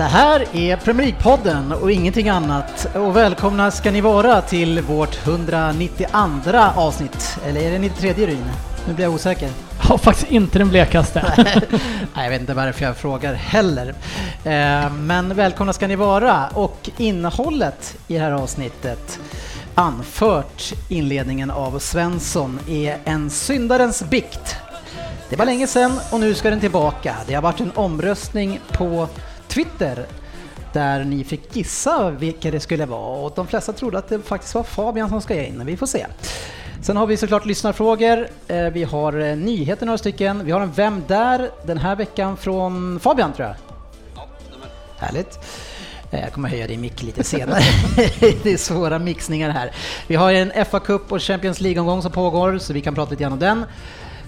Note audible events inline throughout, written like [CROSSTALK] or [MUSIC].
Det här är Premier League-podden och ingenting annat. Och välkomna ska ni vara till vårt 192 avsnitt. Eller är det 93 Ryn? Nu blir jag osäker. Ja, faktiskt inte den blekaste. [LAUGHS] Nej, jag vet inte varför jag frågar heller. Eh, Men välkomna ska ni vara och innehållet i det här avsnittet anfört inledningen av Svensson är en syndarens bikt. Det var länge sedan och nu ska den tillbaka. Det har varit en omröstning på Twitter där ni fick gissa vilka det skulle vara och de flesta trodde att det faktiskt var Fabian som ska in. Vi får se. Sen har vi såklart lyssnarfrågor. Eh, Vi har eh, nyheter några stycken. Vi har en Vem där? den här veckan från Fabian tror jag. Härligt. Eh, Jag kommer höja din mick lite senare. [LAUGHS] det är svåra mixningar här. Vi har en FA Cup och Champions League-omgång som pågår så vi kan prata lite grann om den.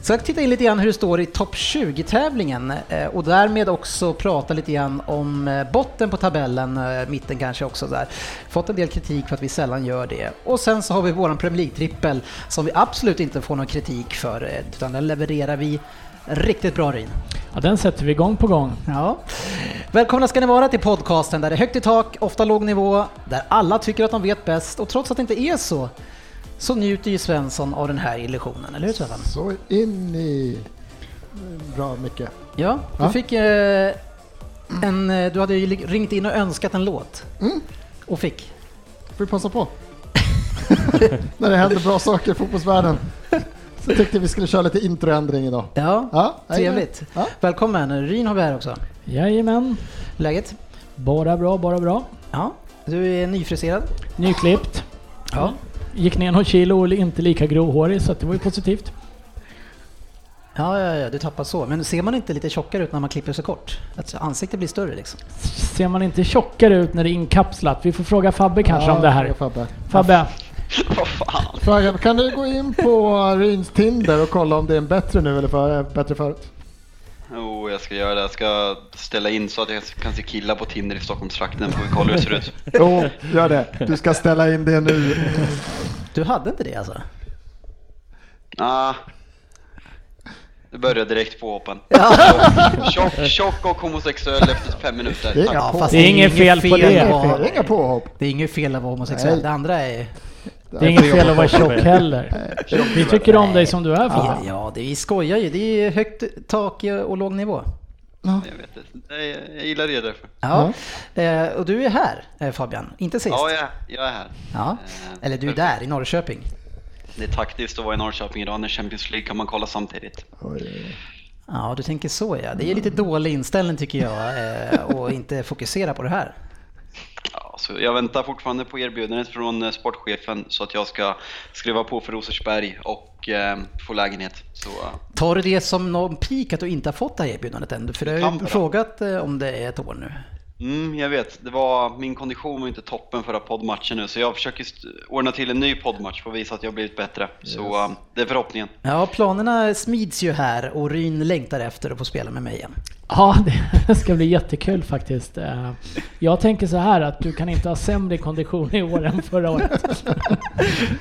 Så jag tittar in lite grann hur det står i topp 20-tävlingen eh, och därmed också prata lite grann om eh, botten på tabellen, eh, mitten kanske också där. Fått en del kritik för att vi sällan gör det. Och sen så har vi våran Premier League-trippel som vi absolut inte får någon kritik för, utan den levererar vi riktigt bra Ryn. Ja, den sätter vi gång på gång. Ja. Välkomna ska ni vara till podcasten där det är högt i tak, ofta låg nivå, där alla tycker att de vet bäst och trots att det inte är så, så njuter ju Svensson av den här illusionen, eller hur Stefan? Så in i... Bra mycket. Ja, du Ja. fick eh, en, eh, du hade ju ringt in och önskat en låt. Mm. Och fick. Får vi passa på? [LAUGHS] När det händer bra saker i fotbollsvärlden. Så tyckte vi skulle köra lite introändring idag. Ja, Ja, trevligt. Ja. Välkommen, Ryn har vi här också. Jajamän. Läget? Bara bra, bara bra. Ja, du är nyfriserad. Nyklippt. Ja. Gick ner någon kilo och inte lika gråhårig så att det var ju positivt. Ja, ja, ja, du tappar så. Men ser man inte lite tjockare ut när man klipper så kort? Att ansiktet blir större liksom. Ser man inte tjockare ut när det är inkapslat? Vi får fråga Fabbe kanske Ja, om det här. Fabbe. Fabbe, Fråga, kan du gå in på Ryns Tinder och kolla om det är en bättre nu eller för, bättre förut? Jo, jag ska göra det. Jag ska ställa in så att jag kan se killar på Tinder i Stockholmstrakten. Får vi kolla hur det ser ut. [LAUGHS] Jo, gör det. Du ska ställa in det nu. Du hade inte det alltså? Ah, det börjar direkt på hoppen. [LAUGHS] Tjock, tjock och homosexuell efter fem minuter. Det är Ja, fast Det är inget fel på det. Det är inget fel att vara homosexuell. Nej. Det andra är... det är inget fel att vara tjock heller. Vi tycker om dig som du är Ja, Fabbe. ja det, vi skojar ju. Det är högt tak och låg nivå. Jag vet det. Jag, gillar det därför. Ja. Eh, och du är här eh, Fabian, inte sist. Ja, jag, jag är här. Ja. Eh, Eller du är där i Norrköping. Det är taktiskt att vara i Norrköping idag när Champions League kan man kolla samtidigt. Oj. Ja, du tänker så ja. Det är lite dålig inställning tycker jag eh, och inte fokusera på det här. Ja, så jag väntar fortfarande på erbjudandet från eh, sportchefen så att jag ska skriva på för Rosersberg och eh, få lägenhet. Så eh, Tar du det som någon pik att du inte har fått det här erbjudandet än? För du har ju frågat eh, om det är ett år nu. Mm, jag vet. Det var, min kondition var inte toppen förra poddmatchen nu, så jag försöker ordna till en ny poddmatch för att visa att jag har blivit bättre. Så eh, det är förhoppningen. Ja, planerna smids ju här och Ryn längtar efter att få spela med mig igen. Ja, [LAUGHS] det ska bli jättekul faktiskt. Eh, Jag tänker så här att du kan inte ha sämre kondition i år än förra året. [LAUGHS]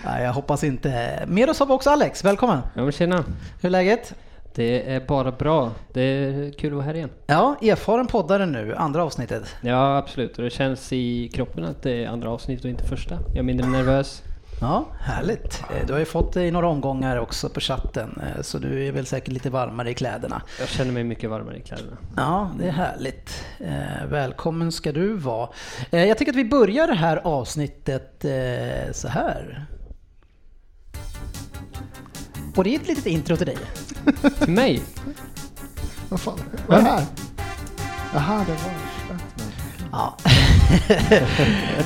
Nej, jag hoppas inte. Med oss har vi också Alex, välkommen! Ja tjena! Hur är läget? Det är bara bra. Det är kul att vara här igen. Ja, erfaren poddare nu, andra avsnittet. Ja absolut, och det känns i kroppen att det är andra avsnitt och inte första. Jag är mindre nervös. Ja, härligt. Eh, Du har ju fått det i några omgångar också på chatten, eh, så du är väl säkert lite varmare i kläderna. Jag känner mig mycket varmare i kläderna. Ja, det är härligt. Eh, välkommen ska du vara. Jag tycker att vi börjar det här avsnittet så här. Och det är ett litet intro till dig. Till mig? Vad fan, vad är det här? Jaha, det var... Ja.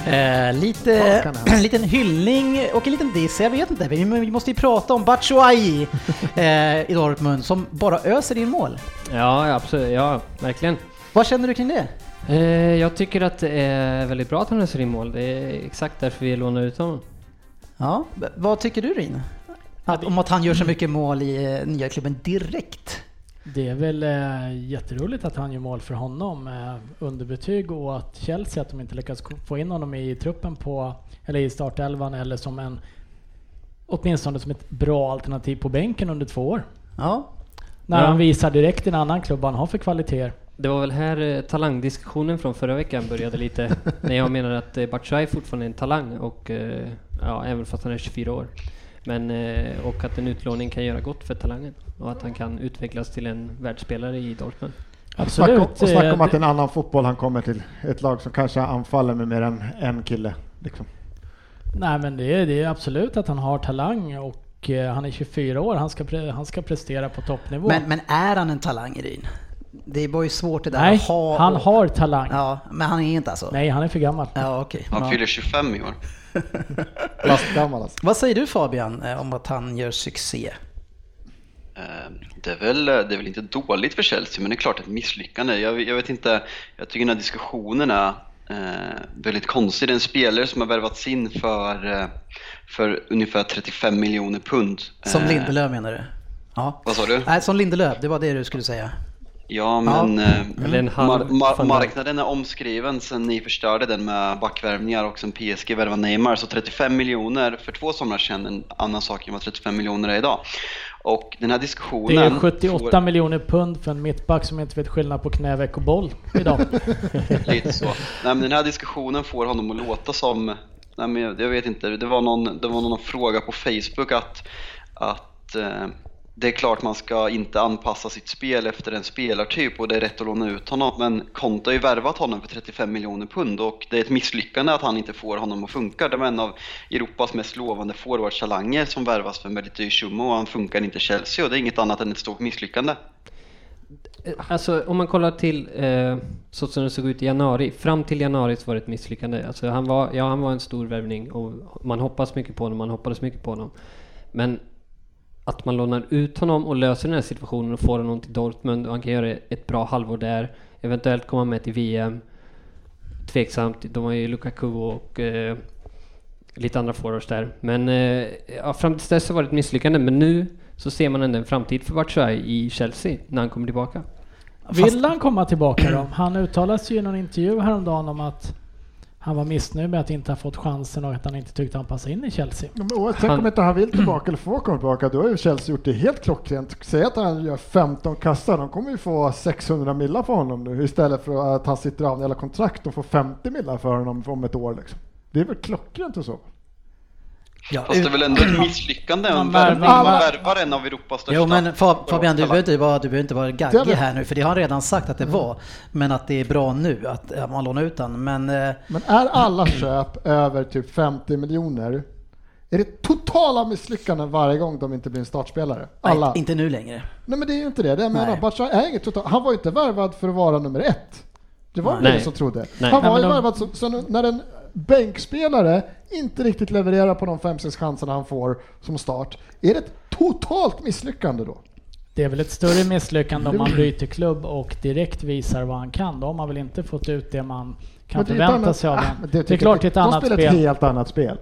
[LAUGHS] eh, lite, [CLEARS THROAT] en liten hyllning och en liten diss, jag vet inte. Vi, vi måste ju prata om Batshuayi [LAUGHS] eh, i Dortmund som bara öser in mål. Ja, absolut. Ja, verkligen. Vad känner du kring det? Eh, jag tycker att det är väldigt bra att han öser in mål. Det är exakt därför vi lånar ut honom. Ja, vad tycker du Rin? Att, om att han gör så mycket mål i eh, nya klubben direkt? Det är väl eh, jätteroligt att han gör mål för honom. Eh, underbetyg och att Chelsea, att de inte lyckas få in honom i truppen på, eller i startelvan eller som en, åtminstone som ett bra alternativ på bänken under två år. Ja, När Ja. han visar direkt i en annan klubb vad han har för kvaliteter. Det var väl här eh, talangdiskussionen från förra veckan började lite. [LAUGHS] när jag menar att eh, Batshuayi fortfarande är en talang och eh, ja, även fast han är 24 år. Men, eh, och att en utlåning kan göra gott för talangen och att han kan utvecklas till en världsspelare i Dortmund. Snacka om, och snacka om eh, att en annan fotboll han kommer till. Ett lag som kanske anfaller med mer än en kille. Liksom. Nej men det är, det är absolut att han har talang och eh, han är 24 år. Han ska, pre, han ska prestera på toppnivå. men, men är han en talang Rin? Det var ju svårt det där Nej, att ha han och- har talang. Ja, men han är inte alltså? Nej, han är för gammal. Ja, okej. Han Ja. fyller 25 i år. [LAUGHS] Lastgammal alltså. Vad säger du Fabian eh, om att han gör succé? Eh, Det är, väl, det är väl inte dåligt för Chelsea, men det är klart ett misslyckande. Jag, jag vet inte, jag tycker den här diskussionen är eh, väldigt konstig. Det är en spelare som har värvats in för, eh, för ungefär 35 miljoner pund. Som Eh, Lindelöf menar du? Ja. Vad sa du? Nej, som Lindelöf, det var det du skulle säga. Ja, men eh, Eller en halv mar- mar- marknaden är omskriven sen ni förstörde den med backvärvningar och sen PSG värvade Neymar. Så 35 miljoner för två somrar sedan, en annan sak än vad 35 miljoner är idag. Och den här diskussionen... Det är 78 får- miljoner pund för en mittback som inte vet skillnad på knäveck och boll idag. [LAUGHS] Lite så. Nej, men den här diskussionen får honom att låta som, nej, men jag, jag vet inte, det var någon, det var någon fråga på Facebook att, att eh, det är klart man ska inte anpassa sitt spel efter en spelartyp och det är rätt att låna ut honom. Men Conte har ju värvat honom för 35 miljoner pund och det är ett misslyckande att han inte får honom att funka. Det var en av Europas mest lovande forwardstalanger som värvas för en väldigt dyr summa och han funkar inte i Chelsea och det är inget annat än ett stort misslyckande. Alltså om man kollar till eh, så som det såg ut i januari. Fram till januari så var det ett misslyckande. Alltså han var, ja, han var en stor värvning och man hoppas mycket på honom, man hoppades mycket på honom. Men att man lånar ut honom och löser den här situationen och får honom till Dortmund och han kan göra ett bra halvår där. Eventuellt komma med till VM. Tveksamt, de har ju Lukaku och eh, lite andra forwards där. Men eh, ja, fram till dess så var det ett misslyckande. Men nu så ser man ändå en framtid för Batshuayi i Chelsea när han kommer tillbaka. Vill han komma tillbaka då? Han uttalade sig i någon intervju häromdagen om att han var missnöjd med att inte ha fått chansen och att han inte tyckte han passade in i Chelsea. Och, tänk Han- om inte han vill tillbaka eller får komma tillbaka, då har ju Chelsea gjort det helt klockrent. Säg att han gör 15 kassar, de kommer ju få 600 millar för honom nu istället för att han sitter av hela kontrakt och får 50 millar för honom om ett år. Liksom. Det är väl klockrent och så. Ja, Fast det är väl ändå ett misslyckande Man värvar- man värvar en av Europas största. Jo men Fa- Fabian, du behöver inte vara, du behöver inte vara Det gaggig är- här nu för det har han redan sagt att det var. Men att det är bra nu att man lånar ut den. Men eh, Men är alla köp över typ 50 miljoner, är det totala misslyckanden varje gång de inte blir en startspelare? Alla. nej, inte nu längre. Nej men det är ju inte det. det menar. Batshuayi är inget total, han var ju inte värvad för att vara nummer ett. Det var ingen som trodde. Nej. Han var ju värvad så, så när en bänkspelare inte riktigt levererar på de 5-6 chanserna han får som start, är det ett totalt misslyckande då? Det är väl ett större misslyckande om man byter klubb och direkt visar vad han kan. Då har man väl inte fått ut det man kan det är förvänta sig av Ah, honom. men Det, är tycker klart det är ett annat De spelar spel. ett helt annat spel.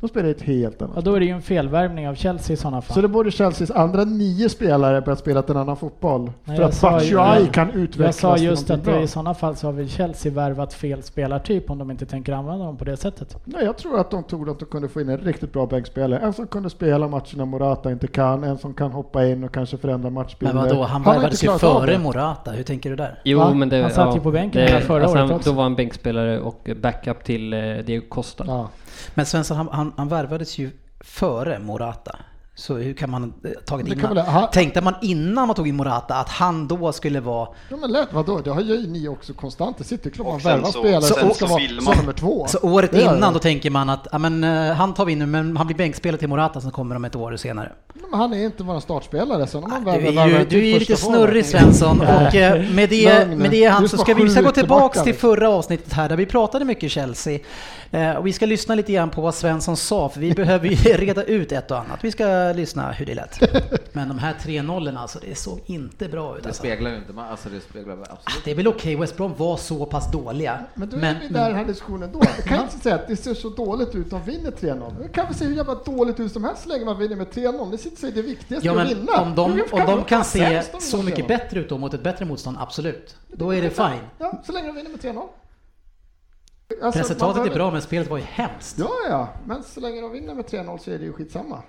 De spelar ett helt annat Ja, då är det ju en felvärvning av Chelsea i sådana fall. Så det borde Chelseas andra nio spelare börjat spela en annan fotboll. Nej, för att Batshuayi kan utvecklas Jag sa just att bra. i sådana fall så har väl Chelsea värvat fel spelartyp om de inte tänker använda dem på det sättet. Nej, jag tror att de tog att de kunde få in en riktigt bra bänkspelare. En som kunde spela matcherna Morata inte kan, en som kan hoppa in och kanske förändra Men matchbilder. vadå, han värvades ju före det. Morata. Hur tänker du där? Jo, Va? men det... Han satt ju på bänken hela förra alltså året han, också. Då var han bänkspelare och backup till eh, Diego Costa. Ja. Men Svensson, han, han, han värvades ju före Morata. Så hur kan man tagit Det in kan han? väl- ha- Tänkte man innan man tog in Morata att han då skulle vara... Ja men lätt, vadå? Det har ju ni också konstant i City. Klart man värvar så- spelare sen som så ska vara som man- nummer två. Så året Det innan det. då tänker man att ja, men, eh, han tar vi in nu men han blir bänkspelare till Morata som kommer om ett år senare. Men han är inte vår startspelare. Sen om man Du är ju, du är ju lite första forward. snurrig Svensson och eh, med det, med det han så får ska vi, vi ska gå tillbaks tillbaka, till förra avsnittet här där vi pratade mycket Chelsea. Eh, och vi ska lyssna lite grann på vad Svensson sa för vi behöver ju [LAUGHS] reda ut ett och annat. Vi ska lyssna hur det lät. Men de här 3-0 alltså, det såg inte bra ut Det alltså. speglar ju inte, man- alltså det speglar absolut Det är väl okej, West Brom var så pass dåliga. Men då är Men- vi där i den här diskussionen då. Jag kan inte säga att det ser så dåligt ut om vinner 3-0. Det kan väl se hur jävla dåligt ut som helst så länge man vinner med 3-0. Sig det viktigaste Ja att men vinna. om de, om de kan se så mycket 3-0? bättre ut då mot ett bättre motstånd, absolut. Då är det fine. Ja, så länge de vinner med 3-0. Alltså, Resultatet är bra men spelet var ju hemskt. Ja, ja, men så länge de vinner med 3-0 så är det ju skitsamma.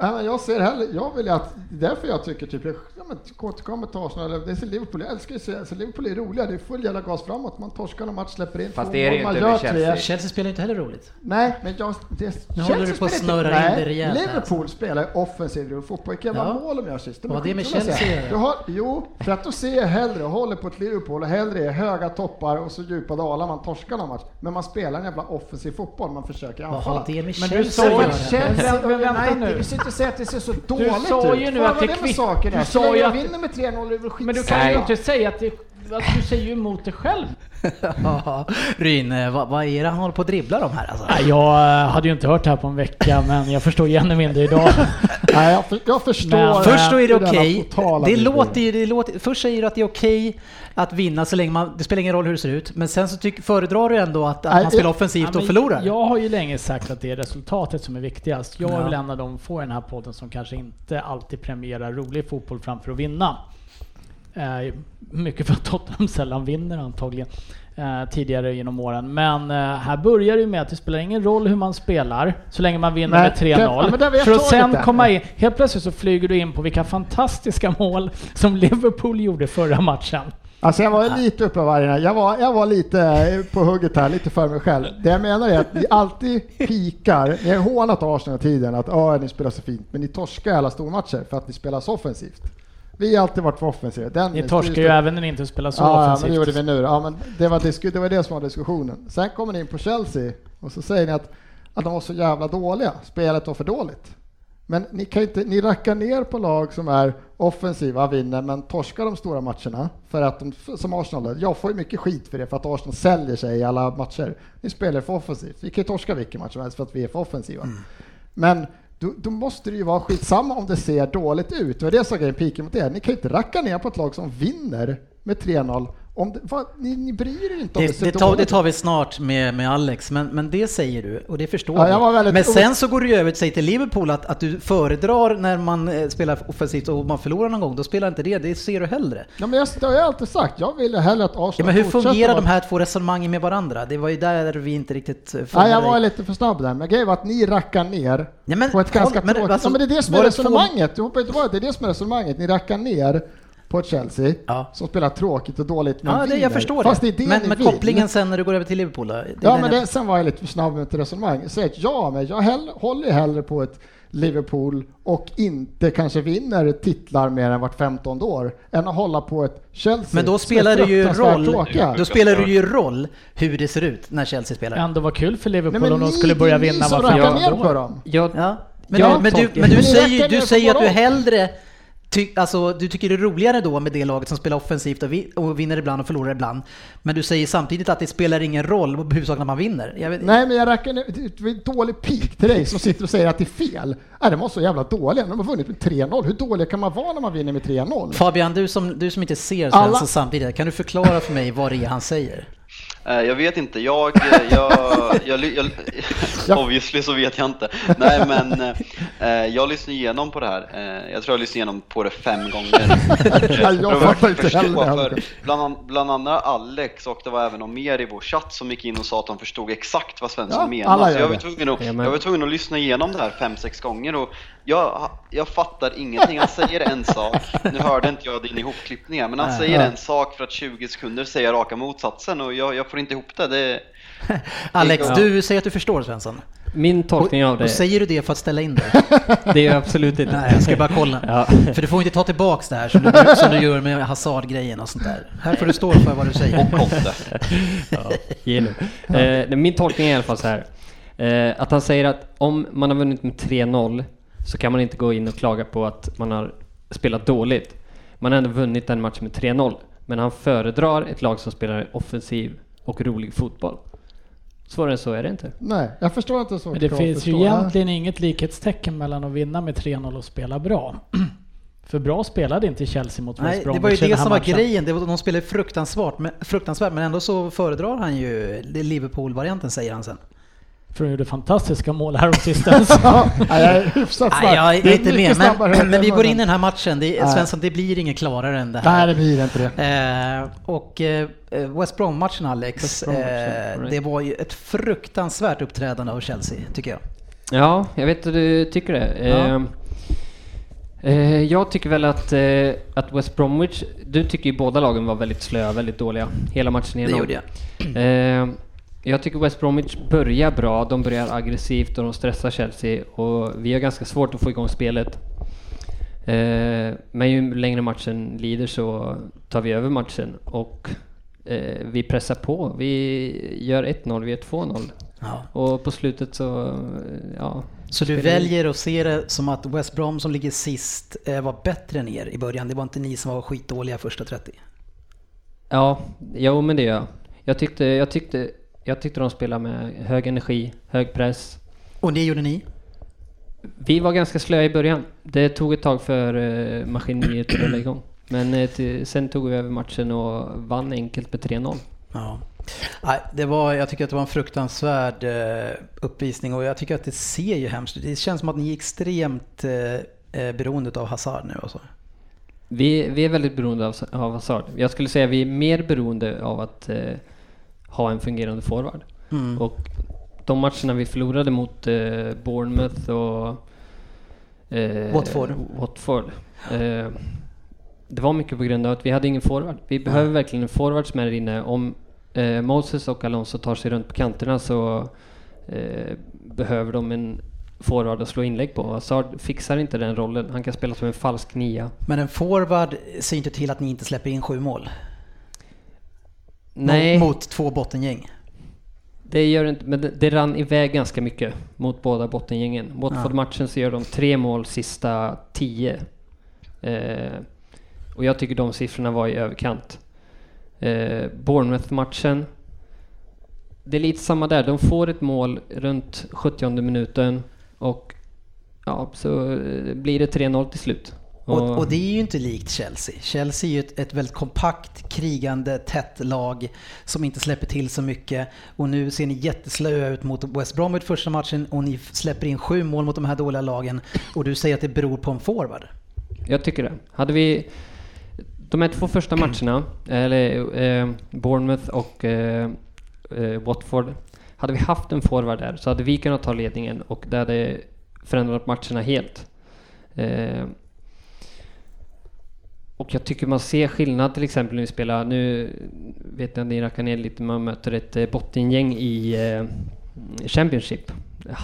Ja, jag ser hellre, jag vill ju att, därför jag tycker typ, ja men återkommer till Arsenal, eller det är så Liverpool, jag älskar ju så Liverpool är roliga, det är full jävla gas framåt, man torskar en match, släpper in Fast det är det mål, man inte med gör Chelsea. tre. Chelsea spelar inte heller roligt. Nej, men jag... Det, Nu håller du på att spelar inte- snurra in nej, det rejält här, Liverpool spelar offensiv fotboll, vilka jävla Ja. mål de gör sist. Vad det med. Chelsea? Du har, Jo, för att då ser jag hellre och håller på ett Liverpool och hellre är höga toppar och så djupa dalar, man torskar någon match. Men man spelar en jävla offensiv fotboll, man försöker Vad anfalla. har det med Men du Chelsea sa att ju- göra? Chelsea, Men- men vänta nej, nu. Du och säger att det ser så dåligt sa ut. ju nu att det kvitt- du sa ju jag vinner med 3-0 är väl. Men du kan ju inte säga att, det, att du säger ju emot dig själv. [LAUGHS] Ryn, eh, vad, vad är det han håller på att dribbla de här alltså? Jag eh, hade ju inte hört det här på en vecka, men jag förstår ju ännu mindre idag. [LAUGHS] Nej, jag, för, jag förstår. Men- eh, Först då är det okej. totala Det låter ju, det låter, först säger du att det är okej att vinna så länge man, det spelar ingen roll hur det ser ut. Men sen så tyck, föredrar du ändå att, att man spelar offensivt Ja, och förlorar. Jag har ju länge sagt att det är resultatet som är viktigast. Jag är Ja. väl en av de få i den här podden som kanske inte alltid premierar rolig fotboll framför att vinna. Eh, mycket för att Tottenham [LAUGHS] sällan vinner antagligen eh, tidigare genom åren. Men eh, här börjar det ju med att det spelar ingen roll hur man spelar så länge man vinner Nej, med Kev, ja, 3-0. men där vi har för att sen det. komma in, helt plötsligt så flyger du in på vilka fantastiska [LAUGHS] mål som Liverpool gjorde förra matchen. Alltså jag var lite uppe vargarna. Jag var, jag var lite eh, på hugget här, lite för mig själv. Det jag menar är att ni alltid pikar. Ni har hånat Arsenal i tiden att "Ja, ni spelar så fint, men ni torskar alla stormatcher för att ni spelar så offensivt. Vi har alltid varit för offensiva. Den Ni torskar ju även när ni inte spelar så ja, ja, men offensivt. det gjorde vi nu. Ja, men det, var disku, det var det som var diskussionen. Sen kommer ni in på Chelsea och så säger ni att, att de var så jävla dåliga. Spelet var för dåligt. Men ni, kan inte, ni rackar ner på lag som är offensiva, vinner, men torskar de stora matcherna. För att de, som Arsenal, jag får ju mycket skit för det, för att Arsenal säljer sig i alla matcher. Ni spelar för offensivt. Vi kan ju torska vilken match som helst för att vi är för offensiva. Men då, då måste det ju vara skitsamma om det ser dåligt ut. Det var det som grejen, piken mot er. Ni kan ju inte racka ner på ett lag som vinner med 3-0. Om det, vad, ni, ni bryr er inte om det, Det, det, tar, det tar vi snart med, med Alex, men, men det säger du och det förstår Ja, jag Men sen så går du över till, till Liverpool att, att du föredrar när man eh, spelar offensivt och man förlorar någon gång, då spelar inte det, det ser du hellre. Ja, men jag, det har jag alltid sagt. Jag vill hellre att Arsenal Ja, men hur fungerar de här två resonemangen med varandra? Det var ju där vi inte riktigt eh, Nej, jag var dig. lite för snabb där. Men grejen var att ni rackar ner Ja, men på ett ganska men tråkigt... alltså, ja, men det är det som är två- resonemanget. Bara, det är det som är resonemanget. Ni rackar ner på ett Chelsea Ja. som spelar tråkigt och dåligt men Ja, det, jag förstår Fast det. det det men vill. kopplingen sen när du går över till Liverpool då? Det Ja, men jag- det, sen var jag lite snabb med ett resonemang. Säg att ja, men jag hell, håller hellre på ett Liverpool och inte kanske vinner titlar mer än vart 15 år än att hålla på ett Chelsea. Men då spelar det ju roll, tråkiga. då spelar det ju roll hur det ser ut när Chelsea spelar. Ändå var kul för Nej, Liverpool men om de skulle börja det är vinna ni som ner på dem. Jag, Ja, men, Ja, du, men, du, men du säger, du säger att du hellre ty, alltså, du tycker det är roligare då med det laget som spelar offensivt och, vi, och vinner ibland och förlorar ibland. Men du säger samtidigt att det spelar ingen roll, huvudsaken att man vinner. Vet, Nej men jag är ett dålig pik till dig som sitter och säger att det är fel. Nej, de var så jävla dåliga, de har vunnit med 3-0. Hur dåliga kan man vara när man vinner med 3-0? Fabian, du som, du som inte ser Alla- Svensson samtidigt, kan du förklara för mig vad det är han säger? Eh, Jag vet inte, jag, eh, jag, jag, jag, jag obviously så vet jag inte. Nej men eh, jag lyssnade igenom på det här, Eh, jag tror jag lyssnade igenom på det fem gånger. [LAUGHS] jag För att fattar inte heller. för bland, an- bland andra Alex och det var även någon mer i vår chatt som gick in och sa att de förstod exakt vad Svensson Ja, menade. Så jag var, tvungen att, jag var tvungen att lyssna igenom det här fem, sex gånger och jag, jag fattar ingenting. Han säger en sak, nu hörde inte jag din ihopklippning här, men han Nej. säger Ja. en sak för att 20 sekunder säga raka motsatsen och jag, jag får inte ihop det. det [LAUGHS] Alex, Ja. du säger att du förstår Svensson. min tolkning av Och det, säger du det för att ställa in dig? [LAUGHS] det är absolut inte. Nej, jag ska bara kolla. [LAUGHS] Ja. För du får inte ta tillbaks det här som du, som du gör med Hazard-grejen och sånt där. Här får du stå för vad du säger. och Conte. Ja, ge nu. Eh, min tolkning är i alla fall så här. Eh, att han säger att om man har vunnit med 3-0 så kan man inte gå in och klaga på att man har spelat dåligt. Man har ändå vunnit den matchen med 3-0. Men han föredrar ett lag som spelar offensiv och rolig fotboll. Svårare än så är det inte. Nej, jag förstår inte så. Men det finns ju egentligen inget likhetstecken mellan att vinna med 3-0 och spela bra. [CLEARS THROAT] För bra spelade inte Chelsea mot West Nej, det Bromwich var ju det här som var matchen. grejen. Det var, de spelade fruktansvärt men, fruktansvärt, men ändå så föredrar han ju Liverpool-varianten säger han sen. För de gjorde fantastiska mål här sistens. [LAUGHS] Ja, nej, jag är hyfsat snabb. Nej, jag är Det inte med, men, men vi går in i den här matchen. Det, Nej. Svensson, det blir inget klarare än det Nej, här. det blir inte det. Eh, och eh, West Brom-matchen Alex, West Brom-matchen, eh, det var ju ett fruktansvärt uppträdande av Chelsea, tycker jag. Ja, jag vet att du tycker det. Ja. Eh, eh, jag tycker väl att, eh, att West Bromwich, du tycker ju båda lagen var väldigt slöa, väldigt dåliga. Hela matchen Det igenom. gjorde jag. Jag tycker West Bromwich börjar bra, de börjar aggressivt och de stressar Chelsea och vi har ganska svårt att få igång spelet. Eh, men ju längre matchen lider så tar vi över matchen och eh, vi pressar på. Vi gör 1-0, vi gör 2-0. Ja. Och på slutet så, ja. Så du väljer att se det som att West Brom som ligger sist eh, var bättre än er i början? Det var inte ni som var skitdåliga första 30? Ja, jo men det gör jag. Jag tyckte, jag tyckte, jag tyckte de spelade med hög energi, hög press. Och det gjorde ni? Vi var ganska slöa i början. Det tog ett tag för uh, maskineriet att rulla igång. Men eh, till, sen tog vi över matchen och vann enkelt med 3-0. Ja. Nej, det var, jag tycker att det var en fruktansvärd eh, uppvisning och jag tycker att det ser ju hemskt ut. Det känns som att ni är extremt eh, eh, beroende av Hazard nu alltså. Vi, vi är väldigt beroende av, av Hazard. Jag skulle säga vi är mer beroende av att eh, ha en fungerande forward. Mm. Och de matcherna vi förlorade mot eh, Bournemouth och eh, Watford. Watford eh, det var mycket på grund av att vi hade ingen forward. Vi behöver verkligen en forward som är inne. Om eh, Moses och Alonso tar sig runt på kanterna så eh, behöver de en forward att slå inlägg på. Hazard fixar inte den rollen. Han kan spela som en falsk nia. Men en forward ser inte till att ni inte släpper in sju mål. Nej. Mot, mot två bottengäng. Det gör inte, men det, det rann iväg ganska mycket mot båda bottengängen. Watford-matchen så gör de tre mål sista tio. Eh, och jag tycker de siffrorna var i överkant. Eh, Bournemouth-matchen, det är lite samma där. De får ett mål runt 70 minuten och ja, så blir det 3-0 till slut. Och, och det är ju inte likt Chelsea. Chelsea är ju ett, ett väldigt kompakt, krigande, tätt lag som inte släpper till så mycket. Och nu ser ni jätteslöa ut mot West Bromwich första matchen och ni släpper in sju mål mot de här dåliga lagen. Och du säger att det beror på en forward. Jag tycker det. Hade vi de här två första matcherna, eller eh, Bournemouth och eh, eh, Watford, hade vi haft en forward där så hade vi kunnat ta ledningen och det hade förändrat matcherna helt. Eh, och jag tycker man ser skillnad till exempel när vi spelar, nu vet jag att ni rackar ner lite, man möter ett eh, bottengäng i eh, Championship,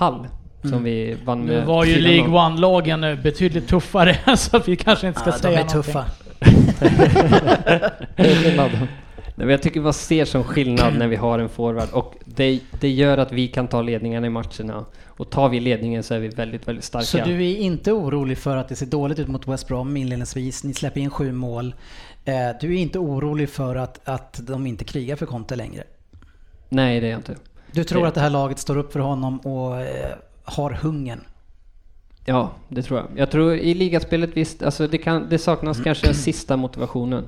Hull, som vi vann med Nu var ju 4-0. League One-lagen eh, betydligt tuffare [LAUGHS] så vi kanske inte ska Ja, de säga tuffa. [LAUGHS] Det är skillnad. Nej, men jag tycker man ser som skillnad när vi har en forward och det, det gör att vi kan ta ledningarna i matcherna. Och tar vi ledningen så är vi väldigt, väldigt starka. Så du är inte orolig för att det ser dåligt ut mot West Brom inledningsvis, ni släpper in sju mål. Eh, Du är inte orolig för att, att de inte krigar för Conte längre? Nej, det är jag inte. Du tror Det- att det här laget står upp för honom och eh, har hungern? Ja, det tror jag. Jag tror i ligaspelet visst, alltså det, kan, det saknas kanske den sista motivationen.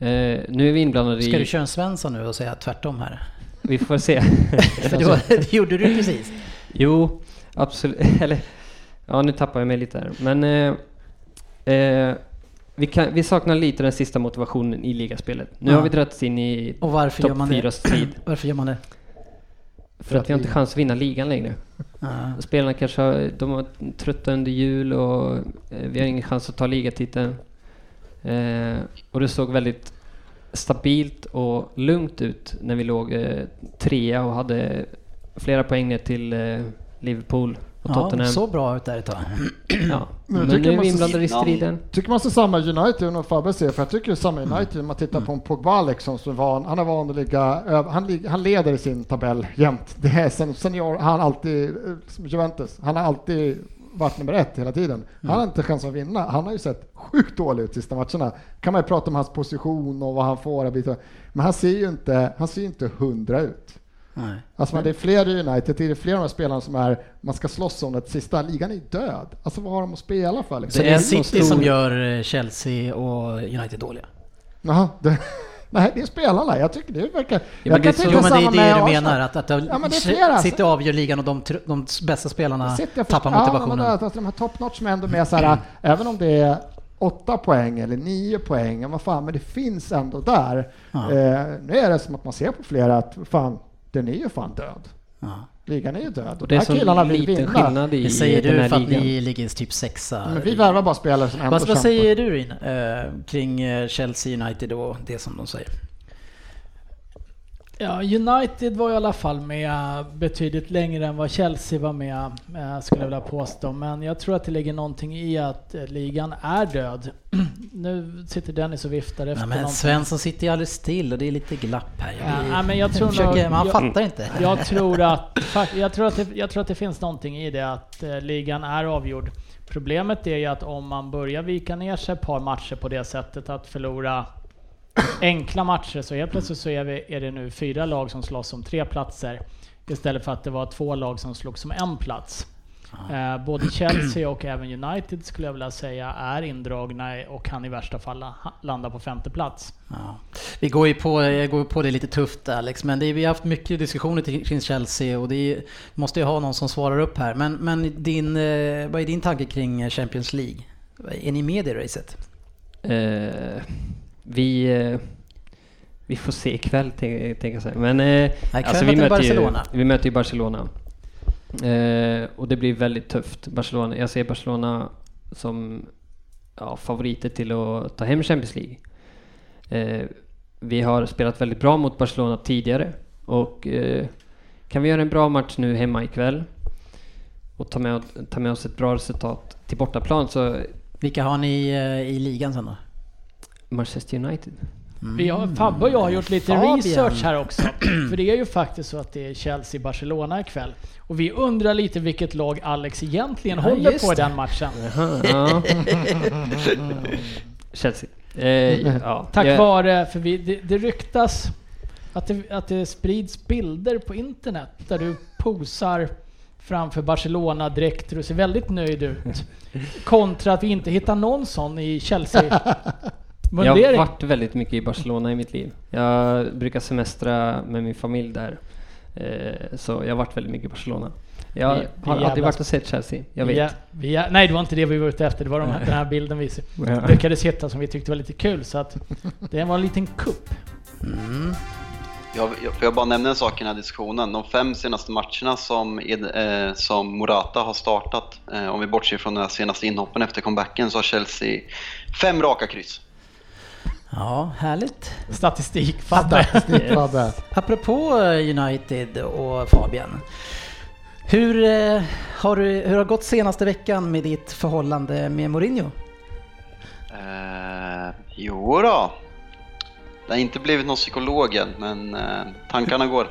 Eh, nu är vi inblandade Ska du i... köra en Svensson nu och säga tvärtom här? Vi får se. [LAUGHS] För det, var, [LAUGHS] det gjorde du precis. Jo, absolut. [LAUGHS] Eller, ja nu tappar jag mig lite här. Men eh, eh, vi, kan, vi saknar lite den sista motivationen i ligaspelet. Nu Ja. har vi dragits in i Och varför gör topp man fyra det? strid. [CLEARS THROAT] Varför gör man det? För att vi har inte chans att vinna ligan längre. Ja. Spelarna kanske har, de var trötta under jul och eh, vi har ingen chans att ta ligatiteln. Eh, och det såg väldigt stabilt och lugnt ut när vi låg eh, trea och hade flera poäng ner till eh, Liverpool och Ja, Tottenham. så bra ut där ett tag. [CLEARS THROAT] Ja. Men jag Men nu är vi inblandade i Ja. striden. Tycker man ser samma United än Fabbe ser, för jag tycker samma United, om man tittar på en Pogba liksom, som van, han är van att ligga, över- han, han leder i sin tabell jämt. Det är sen, senior, han har alltid, eh, Juventus, han har alltid varit nummer ett hela tiden. Han har inte chans att vinna. Han har ju sett sjukt dålig ut sista matcherna. kan man ju prata om hans position och vad han får. Men han ser ju inte, han ser inte hundra ut. Nej. Alltså det är fler i United, det är fler av de här spelarna som är, man ska slåss om det sista. Ligan är död. Alltså vad har de att spela för? Så Liksom? det är City som stor- gör eh, Chelsea och United dåliga? Jaha, det, nej, det är spelarna. Jag tycker det verkar... men jag det kan Jo men det är det med du Arsenal. menar, att, att Ja, men det flera. City avgör ligan och de, de bästa spelarna har tappar motivationen. Ja, men de här top notch som ändå med så här, [CLEARS THROAT] även om det är åtta poäng eller nio poäng, ja, vad fan, men det finns ändå där. Ja. Eh, nu är det som att man ser på flera att fan, den är ju fan död. Ja. Ligan är ju död. Och det de är här så killarna vill liten vinna. skillnad i Det säger du här för att ligan. ni ligger typ sexa. Men vi värvar bara spelare som Vad, säger du Rin, eh, kring eh, Chelsea United och det som de säger? Ja, United var i alla fall med betydligt längre än vad Chelsea var med, eh, skulle jag vilja påstå. Men jag tror att det ligger någonting i att eh, ligan är död. [CLEARS THROAT] nu sitter Dennis och viftar efter Nej, men någonting. Svensson sitter ju alldeles still och det är lite glapp här. Ja, men jag tror försöker, nog- jag- fattar inte. [LAUGHS] Jag tror att, jag tror att, det, jag tror att det finns någonting i det att eh, ligan är avgjord. Problemet är ju att om man börjar vika ner sig ett par matcher på det sättet att förlora enkla matcher så helt plötsligt så är, vi, är det nu fyra lag som slåss om tre platser istället för att det var två lag som slogs om en plats. Eh, både Chelsea och även United skulle jag vilja säga är indragna och kan i värsta fall la- landa på femte plats. Ja. Vi går ju på, jag går på det lite tufft Alex, men det är, vi har haft mycket diskussioner kring Chelsea och det är, måste ju ha någon som svarar upp här. Men, men din, eh, vad är din tanke kring Champions League? Är ni med i racet? Eh, vi, eh, vi får se ikväll, tänker jag säga. Men eh, alltså, vi, möter. Ju, vi möter ju Barcelona. Eh, och det blir väldigt tufft. Barcelona, jag ser Barcelona som ja, favoriter till att ta hem Champions League. Eh, vi har spelat väldigt bra mot Barcelona tidigare och eh, kan vi göra en bra match nu hemma ikväll och ta med, ta med oss ett bra resultat till bortaplan så Vilka har ni eh, i ligan sen då? Manchester United. Vi har, Fabbe och jag har gjort lite Fabian. research här också. [CLEARS THROAT] För det är ju faktiskt så att det är Chelsea-Barcelona ikväll. Och vi undrar lite vilket lag Alex egentligen Ja, håller på i den matchen. [LAUGHS] Chelsea. Eh, ja. Tack Jag- vare, för vi, det, det ryktas att det, att det sprids bilder på internet där du posar framför Barcelona direkt du ser väldigt nöjd ut. [LAUGHS] Kontra att vi inte hittar någon sån i [LAUGHS] Jag Chelsea-mundering. har varit väldigt mycket i Barcelona i mitt liv. Jag brukar semestra med min familj där. Eh, så jag har varit väldigt mycket i Barcelona. Jag Vi- vi har aldrig jävlas- varit och sett Chelsea. Jag vet. Vi är, vi nej, det var inte det vi var ute efter. Det var de, här- [LAUGHS] den här bilden vi Ja. lyckades hitta som vi tyckte var lite kul. Så att det var en liten kupp. Mm. Jag, jag, får jag bara nämna en sak i den här diskussionen. De fem senaste matcherna som, eh, som Morata har startat, eh, om vi bortser från den här senaste inhoppen efter comebacken, så har Chelsea fem raka kryss. Ja, härligt. Statistik, Fabbe. Statistik, Fabbe. Apropå eh, United och Fabian. Hur, eh, har du, hur har det gått senaste veckan med ditt förhållande med Mourinho? Eh, jo då. Det har inte blivit någon psykolog än, men eh, tankarna går.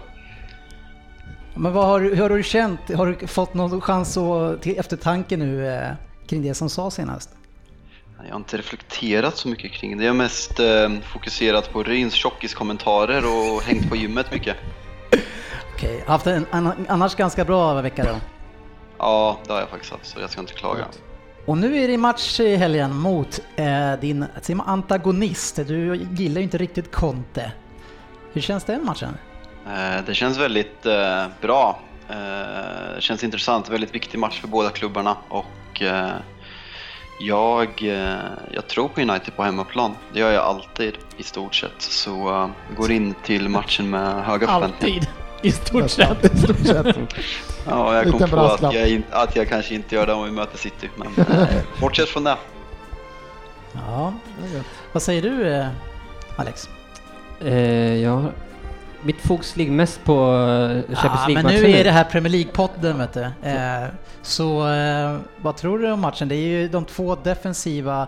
Men vad har, du- hur har du känt? Har du fått någon chans att, till eftertanke nu eh, kring det som sa senast? Jag har inte reflekterat så mycket kring det. Jag har mest eh, fokuserat på Ryns tjockiskommentarer och hängt på gymmet mycket. Okej, haft en an- annars ganska bra vecka då. Ja, det har jag faktiskt haft, så jag ska inte klaga. Och nu är det match i helgen mot eh, din antagonist. Du gillar ju inte riktigt Conte. Hur känns den matchen? Eh, Det känns väldigt eh, bra. Eh, Det känns intressant, väldigt viktig match för båda klubbarna och eh, jag, eh, jag tror på United på hemmaplan. Det gör jag alltid i stort sett. Så eh, går in till matchen med höga förväntningar. Alltid. [LAUGHS] I stort sett. I stort sett. [LAUGHS] Ja, jag kom på att jag, att jag kanske inte gör det om vi möter City. Men eh, [LAUGHS] bortsett från det. Ja, vad säger du Alex? Eh, ja, mitt fokus ligger mest på eh, Champions Ja, men League-matchen. nu är det här Premier League-podden vet du. Eh, så eh, vad tror du om matchen? Det är ju de två defensiva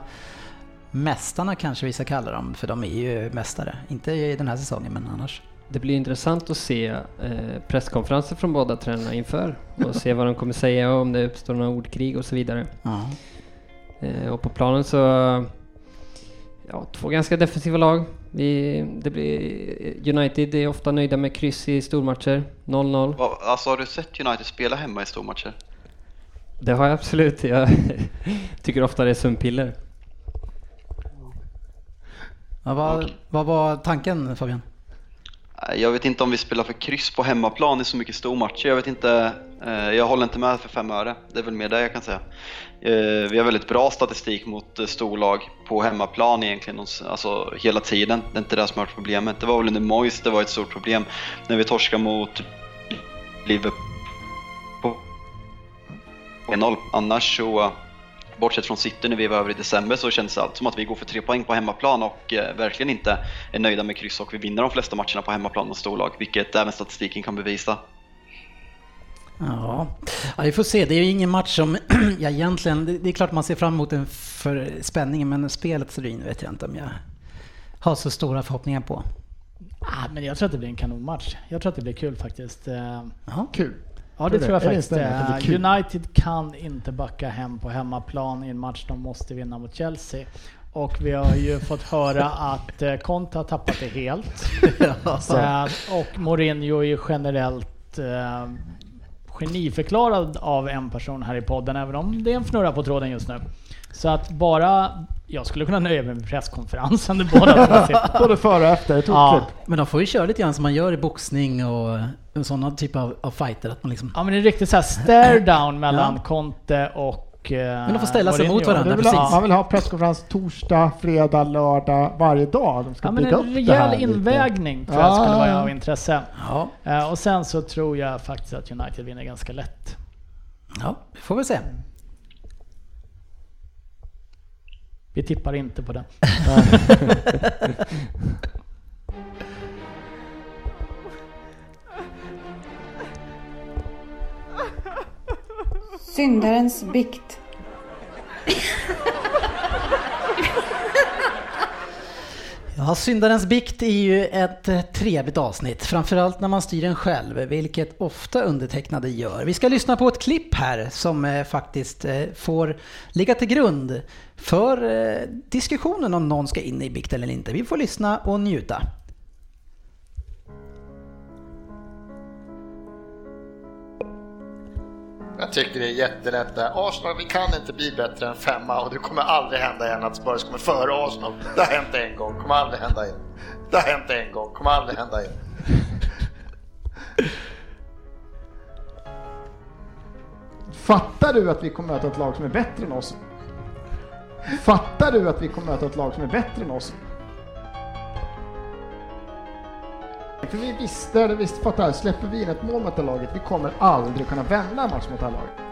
mästarna kanske vi ska kalla dem, för de är ju mästare. Inte i den här säsongen, men annars. det blir intressant att se eh, presskonferenser från båda tränarna inför och se vad de kommer säga om det uppstår några ordkrig och så vidare. Ja. Eh, och på planen så, ja, två ganska defensiva lag. Vi, det blir, United är ofta nöjda med kryss i stormatcher, 0-0. Va- Alltså har du sett United spela hemma i stormatcher? Det har jag absolut. Jag [LAUGHS] tycker ofta det är sömnpiller. Ja, vad, vad var tanken Fabian? Jag vet inte om vi spelar för kryss på hemmaplan i så mycket stormatcher. Jag vet inte. eh, Jag håller inte med för fem öre. Det är väl mer det jag kan säga. Eh, vi har väldigt bra statistik mot eh, storlag på hemmaplan egentligen, alltså hela tiden. Det är inte det som har varit problemet. Det var väl under Moyes det var ett stort problem när vi torskade mot Liverpool på 1-0. Annars så, bortsett från City när vi var över i december, så känns det allt som att vi går för tre poäng på hemmaplan och eh, verkligen inte är nöjda med kryss och vi vinner de flesta matcherna på hemmaplan mot storlag, vilket även statistiken kan bevisa. Ja. ja, vi får se. Det är ju ingen match som [CLEARS THROAT] jag egentligen... Det är klart man ser fram emot den för spänningen, men spelet Srin vet jag inte om jag har så stora förhoppningar på. Ah, men jag tror att det blir en kanonmatch. Jag tror att det blir kul faktiskt. Eh, Jaha. Kul. Ja det Tror tror jag faktiskt. det Eh? United kan inte backa hem på hemmaplan i en match de måste vinna mot Chelsea. Och vi har ju [LAUGHS] fått höra att eh, Conte har tappat det helt. [LAUGHS] Eh, och Mourinho är ju generellt eh, geniförklarad av en person här i podden, även om det är en fnurra på tråden just nu. Så att bara, jag skulle kunna nöja mig med presskonferensen båda sitter. [LAUGHS] Både före och efter, ett Ja. Men de får ju köra lite grann som man gör i boxning och sådana typer av, av fighter. Att man liksom, Ja men det är riktigt såhär stare [CLEARS THROAT] down mellan Ja. Conte och eh, Men de får ställa sig mot varandra, vill precis. ha, man vill ha presskonferens torsdag, fredag, lördag, varje dag. De ska Ja men bygga en upp det rejäl lite. invägning tror jag skulle vara av intresse. ja, Eh, och sen så tror jag faktiskt att United vinner ganska lätt. ja, vi får väl se. Vi tippar inte på den. [LAUGHS] [LAUGHS] Syndarens bikt. Ja, Syndarens bikt är ju ett eh, trevligt avsnitt, framförallt när man styr den själv, vilket ofta undertecknade gör. Vi ska lyssna på ett klipp här som eh, faktiskt eh, får ligga till grund för diskussionen om någon ska in i bikt eller inte. Vi får lyssna och njuta. Jag tycker det är jättelätt där. Arsenal, vi kan inte bli bättre än femma och det kommer aldrig hända igen att Spurs kommer före Arsenal. Det har hänt en gång, kommer aldrig hända igen. Det har hänt en gång, kommer aldrig hända igen. Fattar du att vi kommer möta ett lag som är bättre än oss? Fattar du att vi kommer möta ett lag som är bättre än oss? För vi visste, eller visst fattar, släpper vi in ett mål mot det här laget, vi kommer aldrig kunna vända en match mot det här laget.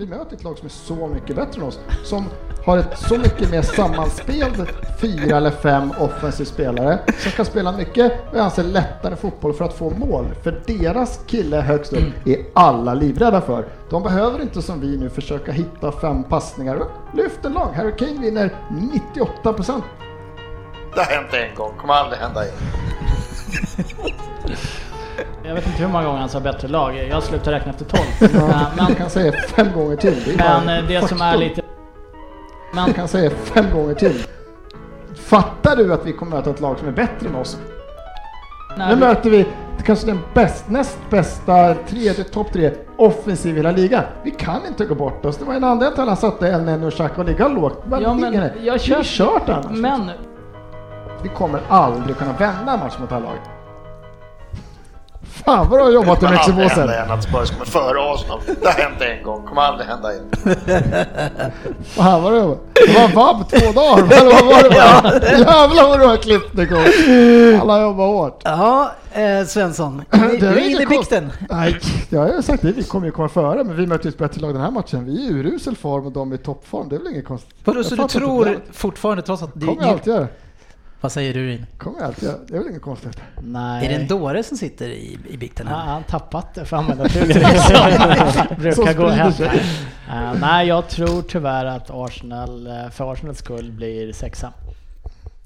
Vi möter ett lag som är så mycket bättre än oss, som har ett så mycket mer sammanspel, fyra eller fem offensiva spelare som kan spela mycket, och jag anser lättare fotboll för att få mål. För deras kille högst upp är alla livrädda för. De behöver inte som vi nu försöka hitta fem passningar. Lyft en lång, Harry Kane vinner 98 procent. Det har hänt en gång, kommer aldrig hända igen. Jag vet inte hur många gånger han sa bättre lag. Jag slutar räkna efter 12. Eh, Man men, kan säga fem gånger till. Det men eh, det som är faktum. lite... Men Man kan säga fem gånger till. Fattar du att vi kommer möta ett lag som är bättre än oss? när Nu vi- möter vi kanske den bäst, näst bästa, tredje, topp tre offensiv i hela ligan. Vi kan inte gå bort oss. Det var en anledning till att han satte Neno och Xhaka och ligga lågt. Men Ja, men jag Det är kört annars. Men Vi kommer aldrig kunna vända en match mot det här laget. Fan vad du har jobbat i kommer aldrig hända igen att Spurs kommer före Arsenal. Det har hänt en gång, kommer aldrig hända igen. Fan vad du har jobbat. Det var vabb två dagar. Eller vad var det? bara? Jävlar vad du har klippt Nico. Alla jobbar hårt. Ja, eh, Svensson, [CLEARS THROAT] Det du är inne i bikten. Nej, jag har ju sagt det. Vi kommer ju komma före, men vi möter ju ett bättre lag den här matchen. Vi är i urusel form och de är i toppform. Det är väl inget konstigt. Vadå, så du tror problemet. fortfarande, trots att Det kommer jag alltid göra. Vad säger du Rin? kommer göra. Det är väl inget konstigt. nej. Är det en dåre som sitter i, i bikten? Ja, här? han tappat det för att använda [LAUGHS] uttrycket. Brukar Som gå hem. Eh, nej, jag tror tyvärr att Arsenal, eh, för Arsenals skull, blir sexa.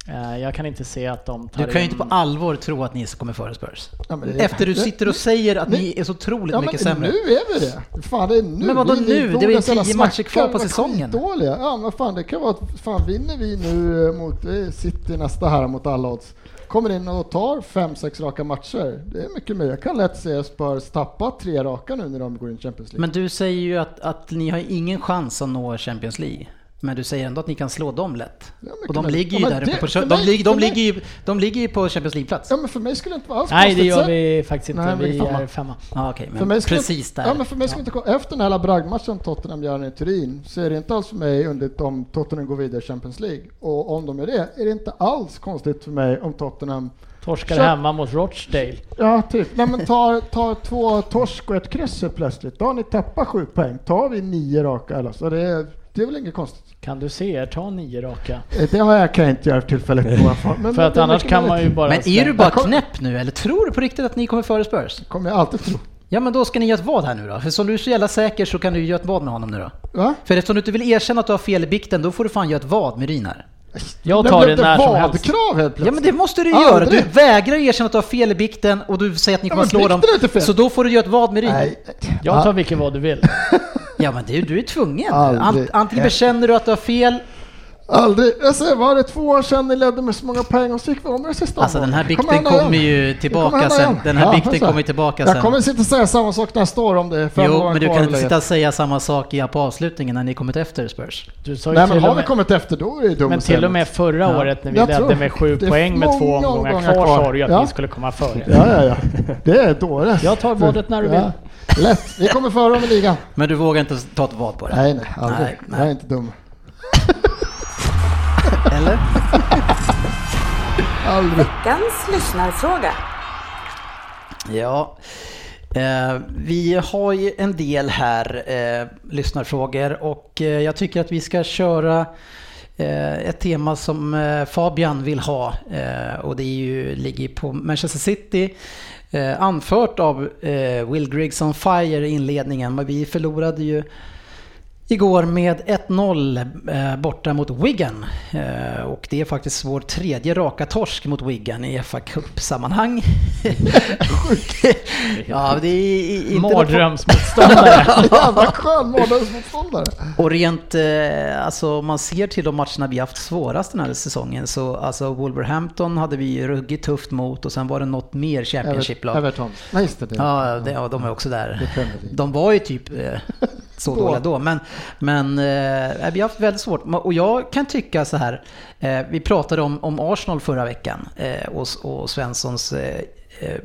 Eh, Jag kan inte se att de tar Du kan ju in... inte på allvar tro att ni kommer före Spurs. Ja, men det- Efter du sitter och säger att ni- ni är så otroligt Ja, men mycket sämre. nu är vi det. Fan, det är nu. Men vadå nu? Det är ställa tio matcher kvar på säsongen. skitdåliga. Ja, men fan, det kan vara att fan vinner vi nu mot eh, City nästa här mot alla odds. Kommer in och tar fem, sex raka matcher. Det är mycket mer. Jag kan lätt se Spurs tappa tre raka nu när de går in i Champions League. Men du säger ju att, att ni har ingen chans att nå Champions League. Men du säger ändå att ni kan slå dem lätt. Ja, Och de ligger ju Ja, där uppe på, de, mig- ligger, de, mig- ligger ju, de ligger ju på Champions League-plats. Ja, men för mig skulle det inte vara alls Nej, det gör vi faktiskt inte. Nej, vi fan. är femma. Ja, okej, men För mig skulle precis inte, där. Ja, men för mig skulle inte gå, efter den här bragdmatchen Tottenham gör i Turin så är det inte alls för mig underligt om Tottenham går vidare i Champions League. Och om de är det, är det inte alls konstigt för mig om Tottenham Torskar Så- hemma mot Rochdale. Ja, typ. Nej, men tar, tar två torsk och ett kryss plötsligt. Då har ni tappat sju poäng. Tar vi nio raka eller så det är, det är väl inget konstigt. Kan du se er ta nio raka? Eh, Det har jag, kan jag inte göra för tillfället. [LAUGHS] Men För att det är annars kan man ju bara... Men är du bara knäpp nu eller tror du på riktigt att ni kommer före Spurs? kommer jag alltid tro. Ja men då ska ni göra ett vad här nu då? För som du är så jävla säker så kan du göra ett vad med honom nu då. Va? För eftersom du inte vill erkänna att du har fel i bikten, då får du fan göra ett vad med Ryn här. Jag tar det när som helst. vadkrav helt plötsligt. Ja men det måste du Aldrig. göra. Du vägrar erkänna att du har fel i bikten och du säger att ni Ja, kommer att slå dem. Så då får du göra ett vad med Ryn. Nej. Jag tar vilket vad du vill. [LAUGHS] Ja men det, du är tvungen. Aldrig. Ant, antingen bekänner du att du har fel, Aldrig. Jag säger, var det två år sedan ni ledde med så många poäng och så gick vi om det sista Alltså den här bikten kommer igen. ju tillbaka kommer sen. Den här Ja, bikten kommer tillbaka Jag sen. kommer sitta och säga samma sak nästa år om det är fem Jo, men du kan inte sitta och säga samma sak i- på avslutningen när ni kommit efter Spurs. Du sa ju Nej men har och vi med, kommit efter då är det dumt men till och med förra Ja. året när vi Jag ledde med sju poäng med två många omgångar kvar sa du ju att Ja. vi skulle komma före. Ja, ja, ja. Det är dåres. Jag tar vadet när du vill. Lätt. Vi kommer före dem i ligan. Men du vågar inte ta ett vad på det? Nej, nej, aldrig. Nej, nej. Jag är inte dum. Eller? Aldrig. Veckans lyssnarfråga. Ja. Eh, vi har ju en del här eh, lyssnarfrågor och eh, jag tycker att vi ska köra eh, ett tema som eh, Fabian vill ha eh, och det är ju, ligger på Manchester City. Eh, anfört av eh, Will Griggs on Fire i inledningen, men vi förlorade ju igår med 1-0 eh, borta mot Wigan. Eh, och det är faktiskt vår tredje raka torsk mot Wigan i FA Cup-sammanhang. [LAUGHS] ja, det är inte Mardrömsmotståndare. [LAUGHS] Jävla skön mardrömsmotståndare. Och rent, eh, alltså om man ser till de matcherna vi haft svårast den här säsongen så alltså Wolverhampton hade vi ruggigt tufft mot och sen var det något mer Championship-lag. Everton. Nej, just det. Ja, det, ja, de är också där. De var ju typ så [LAUGHS] Då. dåliga då. Men, men eh, vi har haft väldigt svårt. Och jag kan tycka så här. Eh, vi pratade om, om Arsenal förra veckan eh, och, och Svenssons eh, eh,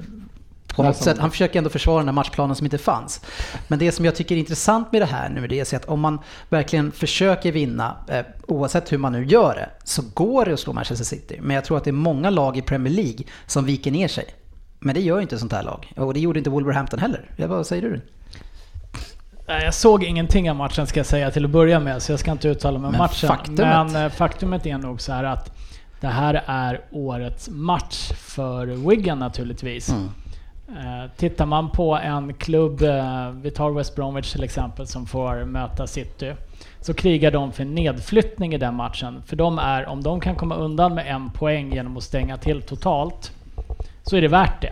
på något sätt, han försöker ändå försvara den här matchplanen som inte fanns. Men det som jag tycker är intressant med det här nu, det är att om man verkligen försöker vinna, eh, oavsett hur man nu gör det, så går det att slå Manchester City. Men jag tror att det är många lag i Premier League som viker ner sig. Men det gör ju inte sånt här lag. Och det gjorde inte Wolverhampton heller. Vad säger du? Nej, Jag såg ingenting av matchen ska jag säga till att börja med, så jag ska inte uttala mig om matchen. faktumet. Men eh, faktumet är nog så här att det här är årets match för Wigan naturligtvis. Mm. Eh, Tittar man på en klubb, eh, vi tar West Bromwich till exempel, som får möta City. Så krigar de för nedflyttning i den matchen. För de är, om de kan komma undan med en poäng genom att stänga till totalt, så är det värt det.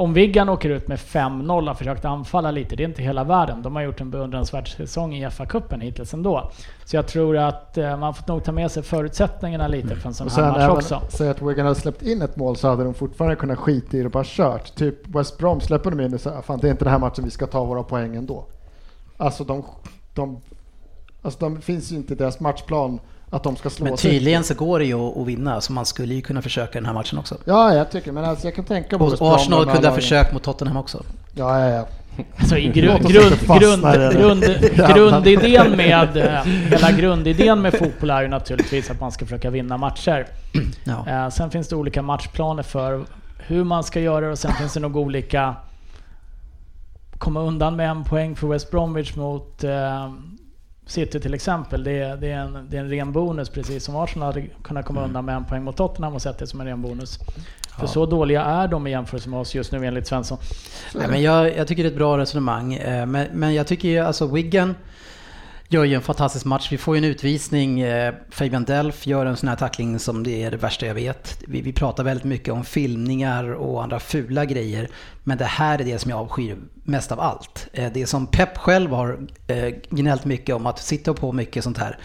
Om Wigan åker ut med 5-0 och har försökt anfalla lite, det är inte hela världen. De har gjort en beundransvärd säsong i FA-cupen hittills ändå. Så jag tror att eh, man får nog ta med sig förutsättningarna lite för en sån här match även, också. säg att Wigan hade släppt in ett mål så hade de fortfarande kunnat skita i det och bara kört. Typ West Brom släpper de in och säger fan det är inte den här matchen vi ska ta våra poäng ändå. Alltså de, de, alltså de finns ju inte i deras matchplan att de ska slå Men City. tydligen så går det ju att, vinna, så man skulle ju kunna försöka den här matchen också. Ja, jag tycker men alltså jag kan tänka på Och Arsenal kunde ha försökt mot Tottenham också. Ja, ja, ja. Alltså i grund, grund, där. grund, grundidén med, eh, hela grundidén med fotboll är ju naturligtvis att man ska försöka vinna matcher. Ja. Eh, sen finns det olika matchplaner för hur man ska göra det och sen finns det nog olika komma undan med en poäng för West Bromwich mot eh, City till exempel. Det är, det, är en, det är en ren bonus precis som Arsenal hade kunnat komma undan med en poäng mot Tottenham och sett det som en ren bonus. För så dåliga är de i jämförelse med oss just nu enligt Svensson. Nej, men jag, jag tycker det är ett bra resonemang. eh, Men, men jag tycker ju alltså Wigan gör ju en fantastisk match. Vi får ju en utvisning. Eh, Fabian Delf gör en sån här tackling som det är det värsta jag vet. Vi, vi pratar väldigt mycket om filmningar och andra fula grejer. Men det här är det som jag avskyr mest av allt. Eh, det som Pep själv har eh, gnällt mycket om, att sitta på mycket sånt här.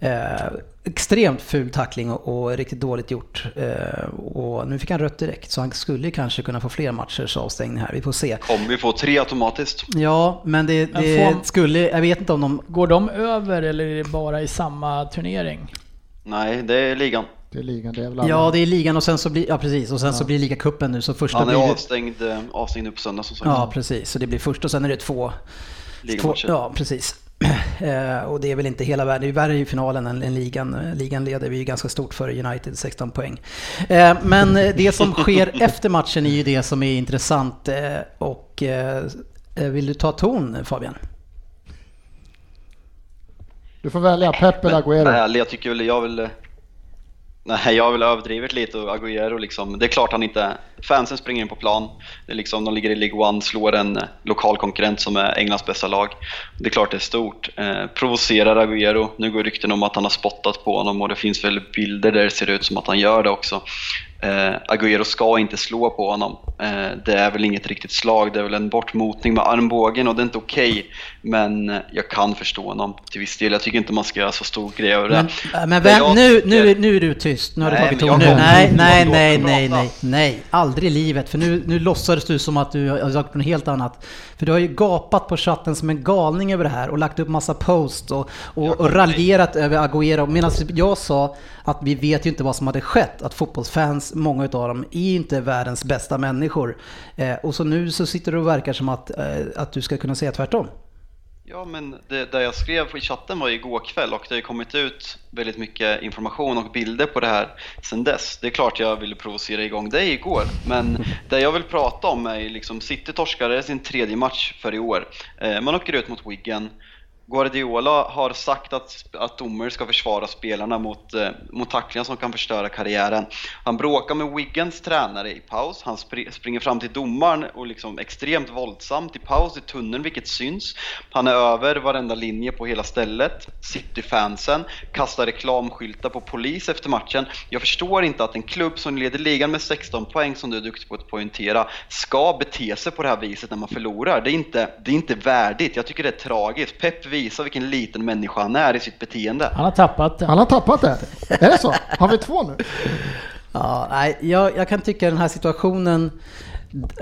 Eh, extremt ful tackling och, och riktigt dåligt gjort. Eh, och nu fick han rött direkt så han skulle kanske kunna få fler matchers avstängning här. Vi får se. Kommer vi få tre automatiskt? Ja, men det, Men det får- skulle... Jag vet inte om de... Går de över eller är det bara i samma turnering? Nej, det är ligan. Det är ligan, det är väl alla. Ja, det är ligan och sen så blir... Ja, precis. Och sen så blir ligacupen nu. Så första Han blir är det, avstängd, eh, avstängd nu på söndag som sagt. Ja, precis. Så det blir först och sen är det två... två Ligamatcher. ja, precis. [CLEARS THROAT] Eh, och det är väl inte hela världen. Det är värre i finalen än, än ligan. Eh, Ligan leder vi ju ganska stort för United, 16 poäng. Eh, men det som sker [LAUGHS] efter matchen är ju det som är intressant. Eh, och vill du ta ton Fabian? Du får välja Pep eller Agüero. Nej, jag tycker väl, jag vill... Nej, jag har väl överdrivit lite och Agüero liksom. Det är klart han inte... Fansen springer in på plan. Det är liksom, de ligger i League One, slår en lokal konkurrent som är Englands bästa lag. Det är klart det är stort. Eh, provocerar Agüero. Nu går rykten om att han har spottat på honom och det finns väl bilder där det ser ut som att han gör det också. Eh, Agüero ska inte slå på honom. Eh, det är väl inget riktigt slag, det är väl en bortmotning med armbågen och det är inte okej. Men eh, jag kan förstå honom till viss del. Jag tycker inte man ska göra så stor grej över det. Men, äh, men vem, jag nu, nu, nu är du tyst. Nu har du Nej, tagit men ton. Nu. Nej, nej, nej, nej, nej, nej. Aldrig i livet. För nu, nu låtsades du som att du har sagt något helt annat. För du har ju gapat på chatten som en galning över det här och lagt upp massa posts och, och, och raljerat över Agüero. Medan jag sa att vi vet ju inte vad som hade skett. Att fotbollsfans, många utav dem, är inte världens bästa människor. Eh, och så nu så sitter du och verkar som att, eh, att du ska kunna säga tvärtom. Ja, men det, det jag skrev i chatten var igår kväll och det har kommit ut väldigt mycket information och bilder på det här sedan dess. Det är klart jag ville provocera igång dig igår, men [LAUGHS] det jag vill prata om är liksom City torskade sin tredje match för i år. Eh, man åker ut mot Wigan. Guardiola har sagt att, att domare ska försvara spelarna mot, eh, mot tacklingar som kan förstöra karriären. Han bråkar med Wiggins tränare i paus, han spr- springer fram till domaren och liksom extremt våldsamt i paus i tunneln, vilket syns. Han är över varenda linje på hela stället. Cityfansen kastar reklamskyltar på polis efter matchen. Jag förstår inte att en klubb som leder ligan med 16 poäng, som du är duktig på att poängtera, ska bete sig på det här viset när man förlorar. Det är inte, det är inte värdigt. Jag tycker det är tragiskt. Pep visar vilken liten människa han är i sitt beteende. Han har tappat det. Han har tappat det. Är det så? Har vi två nu? Ja, nej, jag, jag kan tycka den här situationen,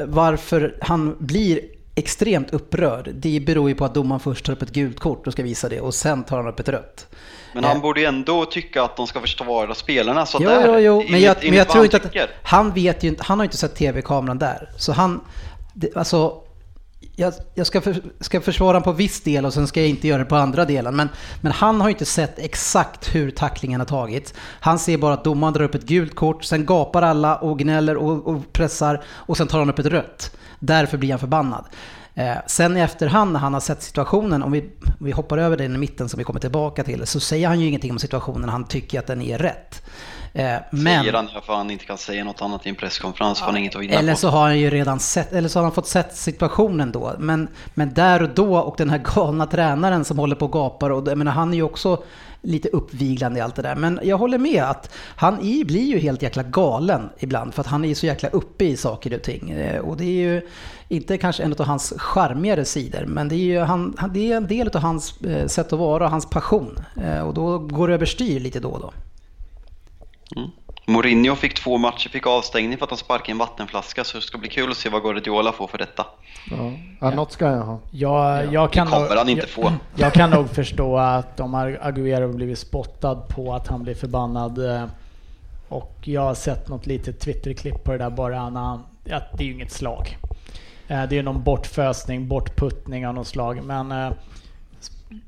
varför han blir extremt upprörd, det beror ju på att domaren först tar upp ett gult kort och ska visa det och sen tar han upp ett rött. Men han borde ju ändå tycka att de ska försvara spelarna. Så Jo, där, jo, jo, men jag, enligt- men jag tror inte han att... Han vet ju inte, han har ju inte sett tv-kameran där. Så han, det, alltså, jag, jag ska, för, ska försvara på viss del och sen ska jag inte göra det på andra delen. Men, men han har ju inte sett exakt hur tacklingen har tagits. Han ser bara att domaren drar upp ett gult kort, sen gapar alla och gnäller och, och pressar och sen tar han upp ett rött. Därför blir han förbannad. Eh, sen i efterhand när han har sett situationen, om vi, om vi hoppar över den i mitten som vi kommer tillbaka till, så säger han ju ingenting om situationen, han tycker att den är rätt. Eh, men, Säger han ja, för han inte kan säga något annat i en presskonferens för han inget att vinna eller på. så har han ju redan sett, eller så har han fått sett situationen då. Men, men där och då och den här [LAUGHS] galna tränaren som håller på och gapar och jag menar, han är ju också lite uppviglande i allt det där. Men jag håller med att han är, blir ju helt jäkla galen ibland för att han är så jäkla uppe i saker och ting. Eh, Och det är ju inte kanske en av hans charmigare sidor, men det är ju han, det är en del av hans eh, sätt att vara och hans passion. Och då går det överstyr lite då och då. Mm. Mourinho fick två matcher, fick avstängning för att han sparkade en vattenflaska så det ska bli kul att se vad Guardiola får för detta. Ja, ja något ska jag ha. Jag, jag kan Det kommer nog, han inte jag, få. [CLEARS THROAT] Jag kan nog förstå att om Agüero blivit spottad på att han blir förbannad eh, och jag har sett något litet Twitterklipp på det där bara när ja, det är ju inget slag. Eh, Det är någon bortfösning, bortputtning av något slag men eh,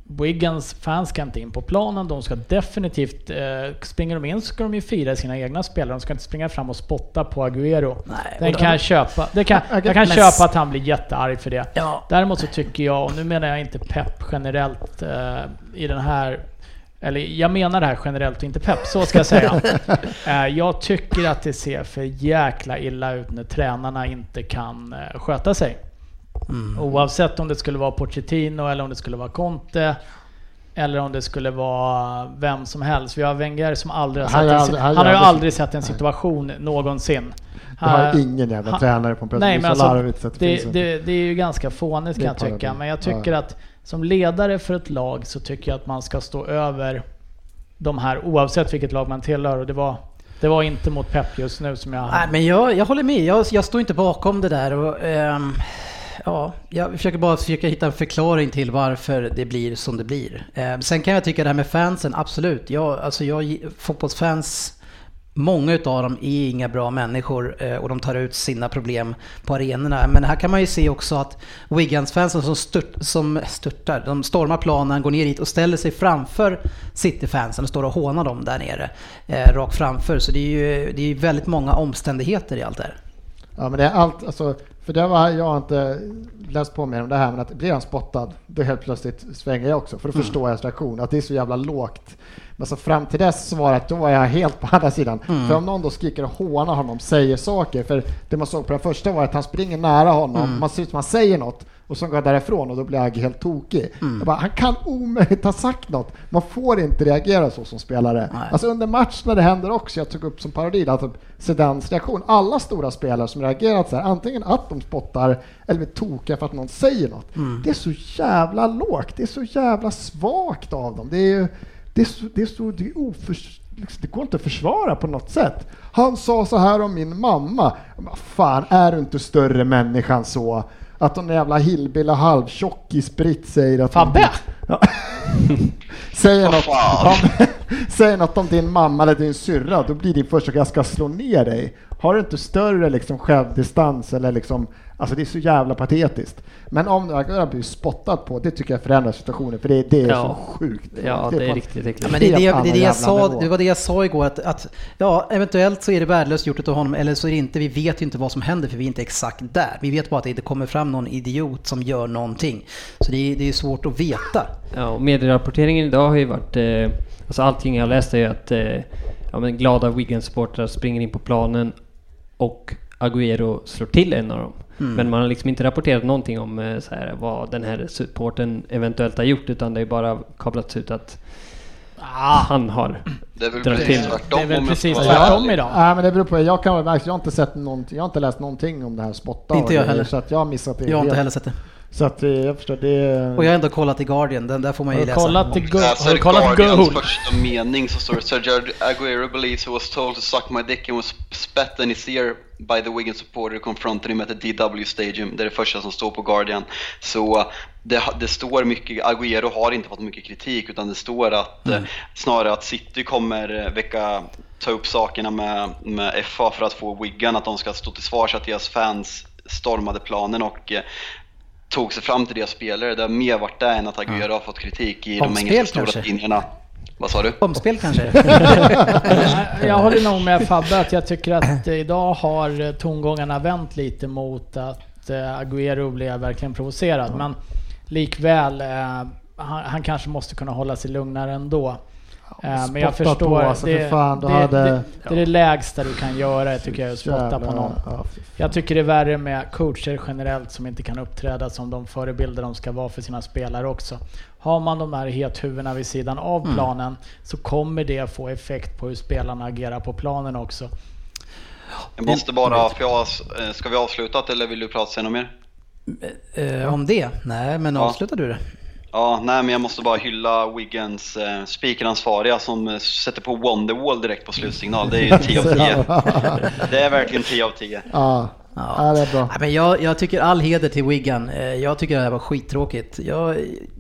Wiggins fans ska inte in på planen, de ska definitivt, eh, springer de in så ska de ju fira sina egna spelare, de ska inte springa fram och spotta på Agüero. Nej, kan jag köpa. Det kan, jag kan köpa att han blir jättearg för det. Ja. Däremot så tycker jag, och nu menar jag inte pepp generellt eh, i den här eller jag menar det här generellt och inte pepp, så ska jag säga. [LAUGHS] Eh, jag tycker att det ser för jäkla illa ut när tränarna inte kan eh, sköta sig. Mm. Oavsett om det skulle vara Pochettino eller om det skulle vara Conte. eller om det skulle vara vem som helst. Vi har Wenger som aldrig har Han sett har en, aldrig- si- han han har ju aldrig- aldrig sett en situation någonsin. Det har Han- ingen jävla han- tränare på en press. Nej, men alltså, larvigt det, det, det, det är ju ganska fånigt kan jag tycka, men jag tycker att som ledare för ett lag så tycker jag att man ska stå över de här oavsett vilket lag man tillhör och det var, det var inte mot Pep just nu som jag... Nej, men jag, jag håller med. Jag, jag står inte bakom det där. Och, ehm, ja, jag försöker bara försöka hitta en förklaring till varför det blir som det blir. Eh, sen kan jag tycka det här med fansen, absolut. Jag, alltså jag, fotbollsfans, många utav dem är inga bra människor eh, och de tar ut sina problem på arenorna. Men här kan man ju se också att Wiggins-fansen som, stört, som störtar, de stormar planen, går ner dit och ställer sig framför City-fansen och står och hånar dem där nere, eh, rakt framför. Så det är ju det är väldigt många omständigheter i allt det här. Ja men det är allt, alltså, för det var, jag inte läst på mer om det här, men att blir han spottad, då helt plötsligt svänger jag också, för då Mm. förstår jag reaktion, att det är så jävla lågt. Men så fram till dess så var det att då var jag helt på andra sidan. Mm. För om någon då skriker och hånar honom, säger saker, för det man såg på den första var att han springer nära honom, Mm. man ser ut som han säger något, och så går därifrån och då blir Agge helt tokig. Mm. Jag bara, han kan omöjligt ha sagt något. Man får inte reagera så som spelare. Nej. Alltså under match när det händer också, jag tog upp som parodi, alltså Sedans reaktion. Alla stora spelare som reagerat så här, antingen att de spottar eller blir tokiga för att någon säger något. Mm. Det är så jävla lågt, det är så jävla svagt av dem. Det är ju, det är så, det är så, det är oförs, liksom, det går inte att försvara på något sätt. Han sa så här om min mamma. Fan, är du inte större människa än så? Att någon jävla hillbilly halvtjockis Britt säger att... Fabbe! Ja. [LAUGHS] säger, något, om, säger något om din mamma eller din syrra, då blir din första jag ska slå ner dig. Har du inte större liksom självdistans eller liksom, alltså det är så jävla patetiskt. Men om Aguero blir spottad på, det tycker jag förändrar situationen, för det, det är Ja. så sjukt. Ja, det är på- riktigt äckligt. Ja, men det, är det, det, är det, jag sa, det var det jag sa igår att, att ja, eventuellt så är det värdelöst gjort av honom eller så är det inte. Vi vet ju inte vad som händer för vi är inte exakt där. Vi vet bara att det inte kommer fram någon idiot som gör någonting. Så det är, det är svårt att veta. Ja, och medierapporteringen idag har ju varit... Eh, alltså allting jag läst är ju att eh, ja, men glada Wigan-supportrar springer in på planen och Agüero slår till en av dem. Mm. Men man har liksom inte rapporterat någonting om eh, så här, vad den här supporten eventuellt har gjort utan det är bara kablats ut att han har Det är väl precis till. tvärtom Det är väl precis tvärtom idag. Nej men det beror på, jag kan jag har inte sett någonting, jag har inte läst någonting om det här spotta Inte jag heller. Så att jag har missat det. Jag har inte heller sett det. Så att eh, jag förstår, det... Och jag har ändå kollat i Guardian, den där får man ju läsa. kollat i Go- Läser har du kollat Guardians Goal? första mening så står det Sergio Aguero believes he was told to suck my dick and was spat in his ear by the Wigan supporter confronted him at the DW Stadium. Det är det första som står på Guardian. Så det, det står mycket, Aguero har inte fått mycket kritik utan det står att Mm. eh, snarare att City kommer eh, väcka ta upp sakerna med, med FA för att få Wigan att de ska stå till svars att deras fans stormade planen och eh, tog sig fram till deras spelare. Det har mer varit det än att Aguero har fått kritik i de Omspel engelska stora tidningarna. Vad sa du? Omspel kanske? [LAUGHS] Jag håller nog med Fabbe att jag tycker att idag har tongångarna vänt lite mot att eh, Agüero blev verkligen provocerad. Men likväl, eh, han, han kanske måste kunna hålla sig lugnare ändå. Eh, Men jag förstår, på, alltså, för det, fan, du det, hade- det, det är det lägsta du kan göra tycker jag, att spotta Jävla- på någon. ja. Jag tycker det är värre med coacher generellt som inte kan uppträda som de förebilder de ska vara för sina spelare också. Har man de här hethuvudena vid sidan av Mm. planen så kommer det få effekt på hur spelarna agerar på planen också. Jag måste bara, för jag, eh, ska vi avsluta eller vill du prata sen om mer? Eh, om det? Nej, men Ja. avslutar du det? Ja, nej men jag måste bara hylla Wiggins eh, speakeransvariga som eh, sätter på Wonderwall direkt på slutsignal. Det är ju 10 av [LAUGHS] 10. Det är verkligen 10 av 10. Ja, Ja. ja. det är bra. Nej, men jag, jag tycker all heder till Wigan. Eh, Jag tycker det här var skittråkigt. Jag,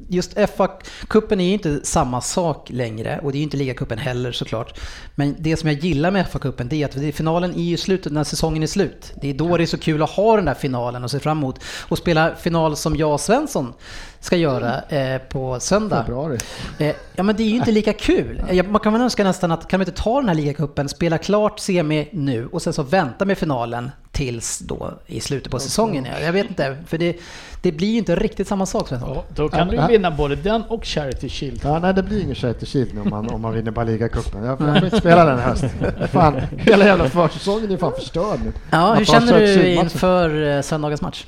just FA-cupen är ju inte samma sak längre och det är ju inte ligacupen heller såklart. Men det som jag gillar med FA-cupen det är att det- finalen är ju slutet när säsongen är slut. Det är då det är så kul att ha den där finalen och se fram emot. Och spela final som jag och Svensson ska göra eh, på söndag. Februari. Eh, ja men det är ju inte lika kul. Eh, Man kan väl önska nästan att kan vi inte ta den här ligacupen, spela klart semi nu och sen så vänta med finalen tills då i slutet på säsongen. Ja, Jag vet inte, för det, det blir ju inte riktigt samma sak. Och då kan du ju vinna både den och Charity Shield. Ja, nej, det blir ingen Charity Shield nu om man, om man vinner bara ligacupen. Jag får jag inte spela den höst. [LAUGHS] Fan, hela jävla försäsongen är fan förstörd nu. Ja, hur känner du inför eh, söndagens match?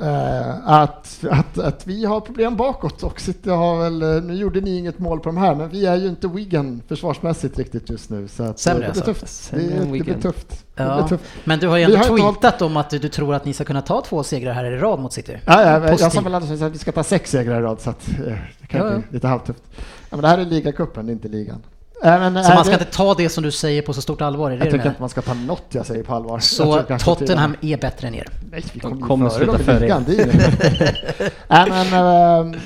Eh, att, att, att vi har problem bakåt och City har väl, eh, nu gjorde ni inget mål på de här, men vi är ju inte Wigan försvarsmässigt riktigt just nu. Så att, eh, Sämre det blir alltså? tufft. Det, det blir tufft. Det Ja. blir tufft. Men du har ju ändå har tweetat om att du, du tror att ni ska kunna ta två segrar här i rad mot City. Ja, ja, jag sa väl att vi ska ta sex segrar i rad så att, eh, det kan Ja, bli lite halvtufft. Ja, men det här är ligacupen, det inte ligan. Men, Så man ska det, inte ta det som du säger på så stort allvar, är det jag det tycker inte man ska ta något jag säger på allvar. Så Tottenham är bättre än er? Nej, vi kommer, kommer före dem i före ligan. Det är ju- [LAUGHS] Nej, men, äh,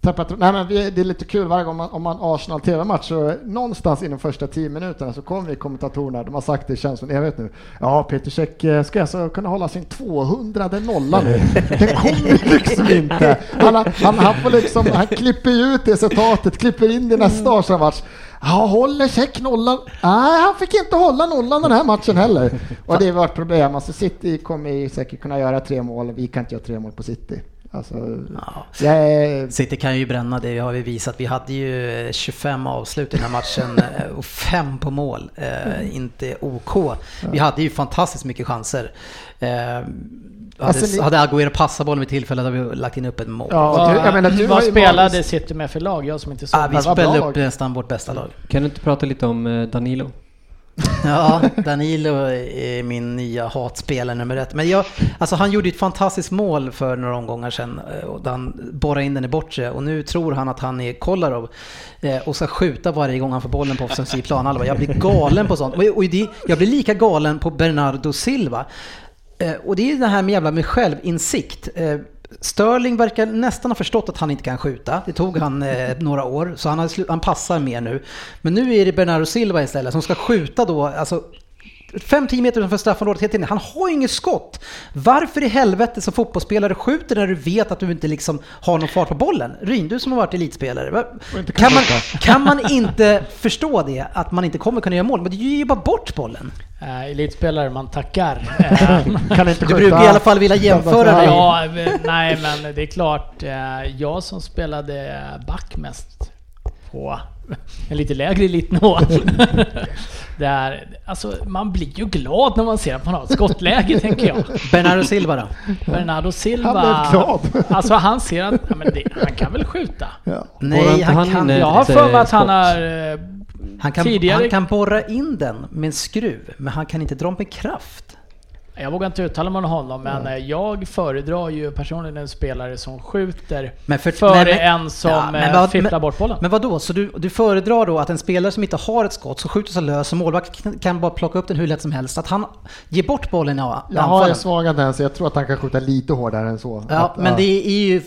tappat, nej, men vi, det är lite kul varje gång man, om man Arsenal TV-match så någonstans inom första tio minuterna så kommer kommentatorerna, de har sagt det känns som en evighet nu. Ja, Peter Cech eh, ska alltså kunna hålla sin 200 nolla nu. Den kommer liksom inte. Han, han, han, får liksom, han klipper ut det citatet, klipper in det nästa Arsenal-match. Ja, håller Cech nollan? Nej, han fick inte hålla nollan den här matchen heller. Och det är vårt problem. Alltså City kommer säkert kunna göra tre mål, vi kan inte göra tre mål på City. Alltså, Ja. är, City kan ju bränna, det har vi visat. Vi hade ju 25 avslut i den här matchen eh, och fem på mål. Eh, inte OK. Vi hade ju fantastiskt mycket chanser. Eh, hade, Alltså, ni- hade Agüero passat bollen vid tillfället hade vi lagt in upp ett mål. Ja, Vad, du- jag menar, du vad spelade varit- City med för lag? Jag som inte såg. Ah, vi spelade upp lag. nästan vårt bästa lag. Kan du inte prata lite om eh, Danilo? [LAUGHS] Ja, Danilo är min nya hatspelare nummer ett. Men jag, alltså han gjorde ett fantastiskt mål för några omgångar sedan eh, och han borrade in den i bortre och nu tror han att han är Kolarov eh, och ska skjuta varje gång han får bollen på offensiv planhalva. Jag blir galen på sånt. Och, och det, jag blir lika galen på Bernardo Silva. Eh, och det är det här med jävla med självinsikt. Eh, Sterling verkar nästan ha förstått att han inte kan skjuta. Det tog han eh, [LAUGHS] några år, så han, har han passar mer nu. Men nu är det Bernardo Silva istället som ska skjuta då, alltså 5-10 meter utanför straffområdet hela tiden. Han har ju inget skott. Varför i helvete som fotbollsspelare skjuter när du vet att du inte liksom har någon fart på bollen? Ryn, du som har varit elitspelare. kan man, kan man inte förstå det? Att man inte kommer kunna göra mål? Men du ger ju bara bort bollen. Eh, elitspelare, man tackar. Eh, kan inte Du brukar i alla fall vilja jämföra dig. ja, eh, nej men det är klart. eh, Jag som spelade back mest på en lite lägre elitnivå. Där, alltså, man blir ju glad när man ser att man har ett skottläge, [LAUGHS] tänker jag. Bernardo Silva då? Bernardo Silva... Han blev glad. [LAUGHS] Alltså han ser att ja, men det, han kan väl skjuta. Ja. Nej, han han kan, Jag har för mig eh, att han har... eh, han, kan, tidigare- han kan borra in den med en skruv, men han kan inte dra med kraft. Jag vågar inte uttala mig om honom, men eh, jag föredrar ju personligen en spelare som skjuter Men för- före men- en som Ja, men eh, vad- fifflar men- bort bollen. Men vad då? Så du, du föredrar då att en spelare som inte har ett skott, så skjuter sig lös och målvakt kan, kan bara plocka upp den hur lätt som helst, att han ger bort bollen i Jag har ju svaga tendenser, jag tror att han kan skjuta lite hårdare än så. Ja, att, men det är ju...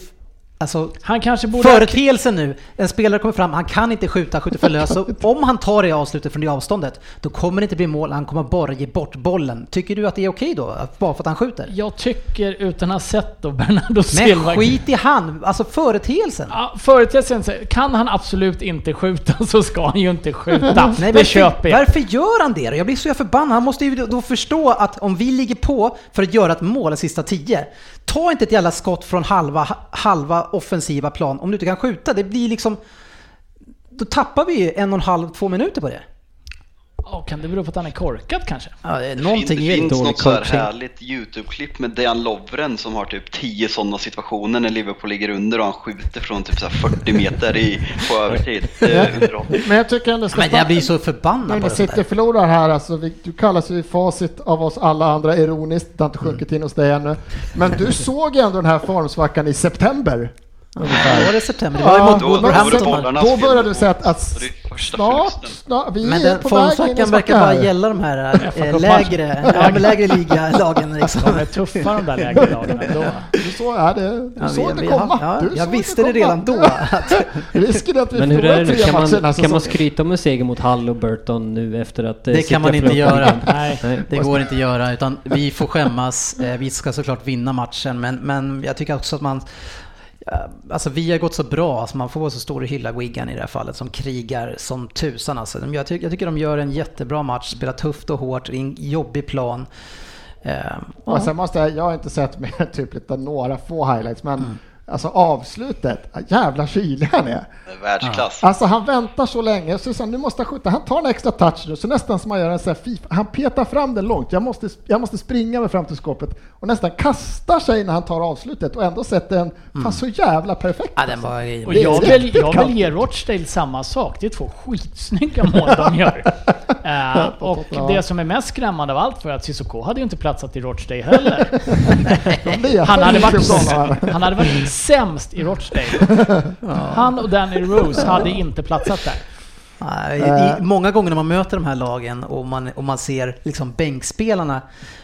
Alltså, Han kanske borde... företeelsen nu, en spelare kommer fram, han kan inte skjuta, skjuter för lös. [LAUGHS] Om han tar det avslutet från det avståndet, då kommer det inte bli mål, han kommer bara ge bort bollen. Tycker du att det är okej då, bara för att han skjuter? Jag tycker, utan att ha sett då Bernardo Men Silva... skit i han, alltså företeelsen. Ja, företeelsen, kan han absolut inte skjuta så ska han ju inte skjuta. [LAUGHS] Nej, det köper jag. varför gör han det då? Jag blir så förbannad. Han måste ju då förstå att om vi ligger på för att göra ett mål de sista tio, ta inte ett jävla skott från halva, halva offensiva plan om du inte kan skjuta. Det blir liksom... Då tappar vi ju en och en halv, två minuter på det. Ja, kan det bero på att han är korkad kanske? Ja, det någonting det finns dålig något så här härligt YouTube-klipp med Dejan Lovren som har typ 10 sådana situationer när Liverpool ligger under och han skjuter från typ så här 40 [LAUGHS] meter i, på övertid. Men jag tycker ändå ska Men jag blir så förbannad Nu på det City förlorar här, alltså, vi, du kallas ju facit av oss alla andra ironiskt, det har inte sjunkit in hos dig ännu. Men du såg ju ändå den här formsvackan i september. Ja, var det september? Det var Ja, mot då- då det Wolverhampton. bollarna. Då började du säga att, att Det är snart, snart, vi Men är den på väg in verkar bara gälla de här Cup lägre, ja, lägre ligalagen liksom. De är tuffa de där lägre lagen ändå. [LAUGHS] Du såg, ja, det, du Ja, såg vi- det vi- komma. ja, du jag såg visste det komma. redan då. Att, [LAUGHS] Risken är att vi Men hur är det nu? Kan man, kan man skryta om en seger mot Hull och Burton nu efter att eh, Det kan man inte göra. Nej. Det går inte att göra, utan vi får skämmas. Eh, Vi ska såklart vinna matchen, men, men jag tycker också att man... ja, Alltså vi har gått så bra, alltså man får vara så stor och hylla Wigan i det här fallet, som krigar som tusan. Alltså. Jag, tycker, jag tycker de gör en jättebra match, spelar tufft och hårt, i en jobbig plan. Eh, Och sen måste jag, jag har inte sett mer [LAUGHS] typ lite några få highlights, men Alltså avslutet, jävla kylig han är. Världsklass. Alltså han väntar så länge, så sa nu måste han skjuta. Han tar en extra touch nu, så nästan som man gör en sån här FIFA. Han petar fram den långt. Jag måste, jag måste springa mig fram till skåpet och nästan kastar sig när han tar avslutet och ändå sätter en, fan så jävla perfekt. Ja, den var... Och Det är jag vill, jag vill ge Rochdale samma sak. Det är två skitsnygga mål de gör. Eh, och det som är mest skrämmande av allt för att Cissoko hade ju inte platsat i Rochdale heller. [LAUGHS] Han hade, varit, han hade varit sämst i Rochdale. [LAUGHS] Han och Danny Rose hade inte platsat där. I, många gånger när man möter de här lagen och man, och man ser liksom bänkspelarna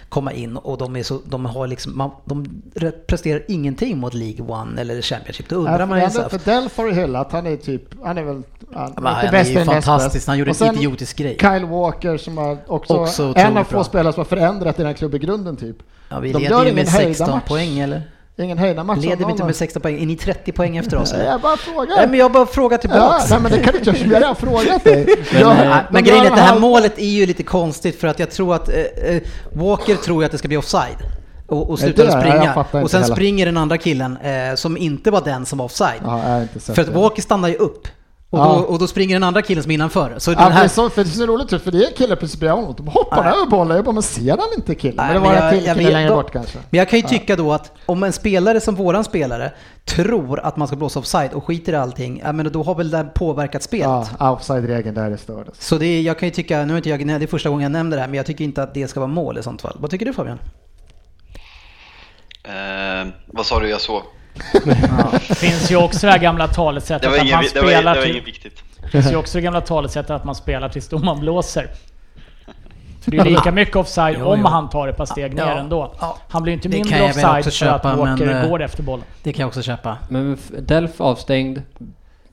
komma in och de, är så, de, har liksom, man, de presterar ingenting mot League One eller Championship. Då undrar man ju för, Delf har ju hyllat, han är typ, han är väl, han, Men han är bäst ju näst fantastisk. Han gjorde Och en idiotisk grej. Kyle Walker som har också, Också en av få spelare som har förändrat den här klubben i grunden typ. ja, vi de leder gör ju med höjda 16 match. poäng eller? Ingen höjdarmatch. Leder vi inte med 16 poäng? Är ni 30 poäng efter oss? Eller? jag bara frågar. Nej, men jag bara frågar Ja, tillbaks. nej men det kan du inte göra, jag har frågat dig. [LAUGHS] Men, Ja, eh, men gör grejen är att det här halv- målet är ju lite konstigt för att jag tror att eh, eh, Walker tror att det ska bli offside. Och, och slutar det- jag springa. Och sen springer den andra killen eh, som inte var den som var offside. Ja, jag För att. Walker stannar ju upp. Och, Ja. då, och då springer den andra killen som är innanför. Så Ja, den men det, är här, så, för det är så roligt ut, för det är en kille precis bredvid honom. De hoppar Nej. över bollen. Jag bara, men ser han inte killen? Nej, men det men var jag- en till jag kille längre då- bort kanske. men jag kan ju tycka då att om en spelare som våran spelare tror att man ska blåsa offside och skiter i allting, ja, men då har väl det påverkat spelet. Ja, offside-regeln där är stördes. Så det är, jag kan ju tycka, nu är inte jag, det är första gången jag nämner det här, men jag tycker inte att det ska vara mål i sånt fall. Vad tycker du Fabian? Eh, vad sa du jag såg? Det finns ju också det här gamla talesättet att ingen, man det, var, det spelar var till... inget viktigt. Det finns ju också det gamla talesättet att man spelar tills domaren blåser. För det är lika mycket offside Jo, om jo. han tar ett par steg Ja, ner ändå. ja. Han blir ju inte Det mindre offside för att köpa, Walker men, eh, går efter bollen. Det kan jag också köpa. Men Delf avstängd,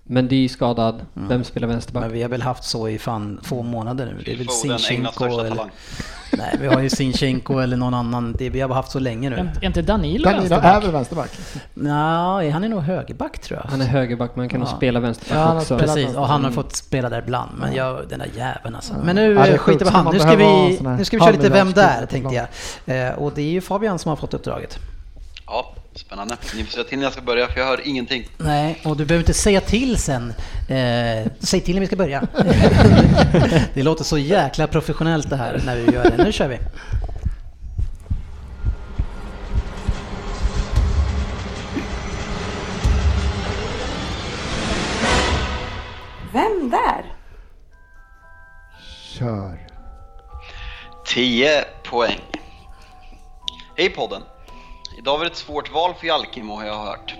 Mendy skadad. Mm. Vem spelar vänsterback? Men vi har väl haft så i fan två månader nu. Det är väl Sinchenko eller... [LAUGHS] Nej, vi har ju Sinchenko eller någon annan. Det vi har haft så länge nu. Är är inte Danilo Danilo är vänsterback? väl vänsterback? Nej, han är nog högerback tror jag. Han är högerback, men han kan nog Ja. spela vänsterback Ja, han har också. Precis, och han har fått spela där ibland. Men jag, den där jäveln alltså. Men nu Ja, är skiter vi han. Nu ska vi, nu ska vi köra lite Vem där tänkte jag. Eh, Och det är ju Fabian som har fått uppdraget. Ja, spännande. Ni får säga till när jag ska börja för jag hör ingenting. Nej, och du behöver inte säga till sen. Eh, säg till när vi ska börja. [LAUGHS] det låter så jäkla professionellt det här när vi gör det. Nu kör vi. Vem där? Kör. 10 poäng. Hej podden! Idag var det ett svårt val för Jalkimo har jag hört.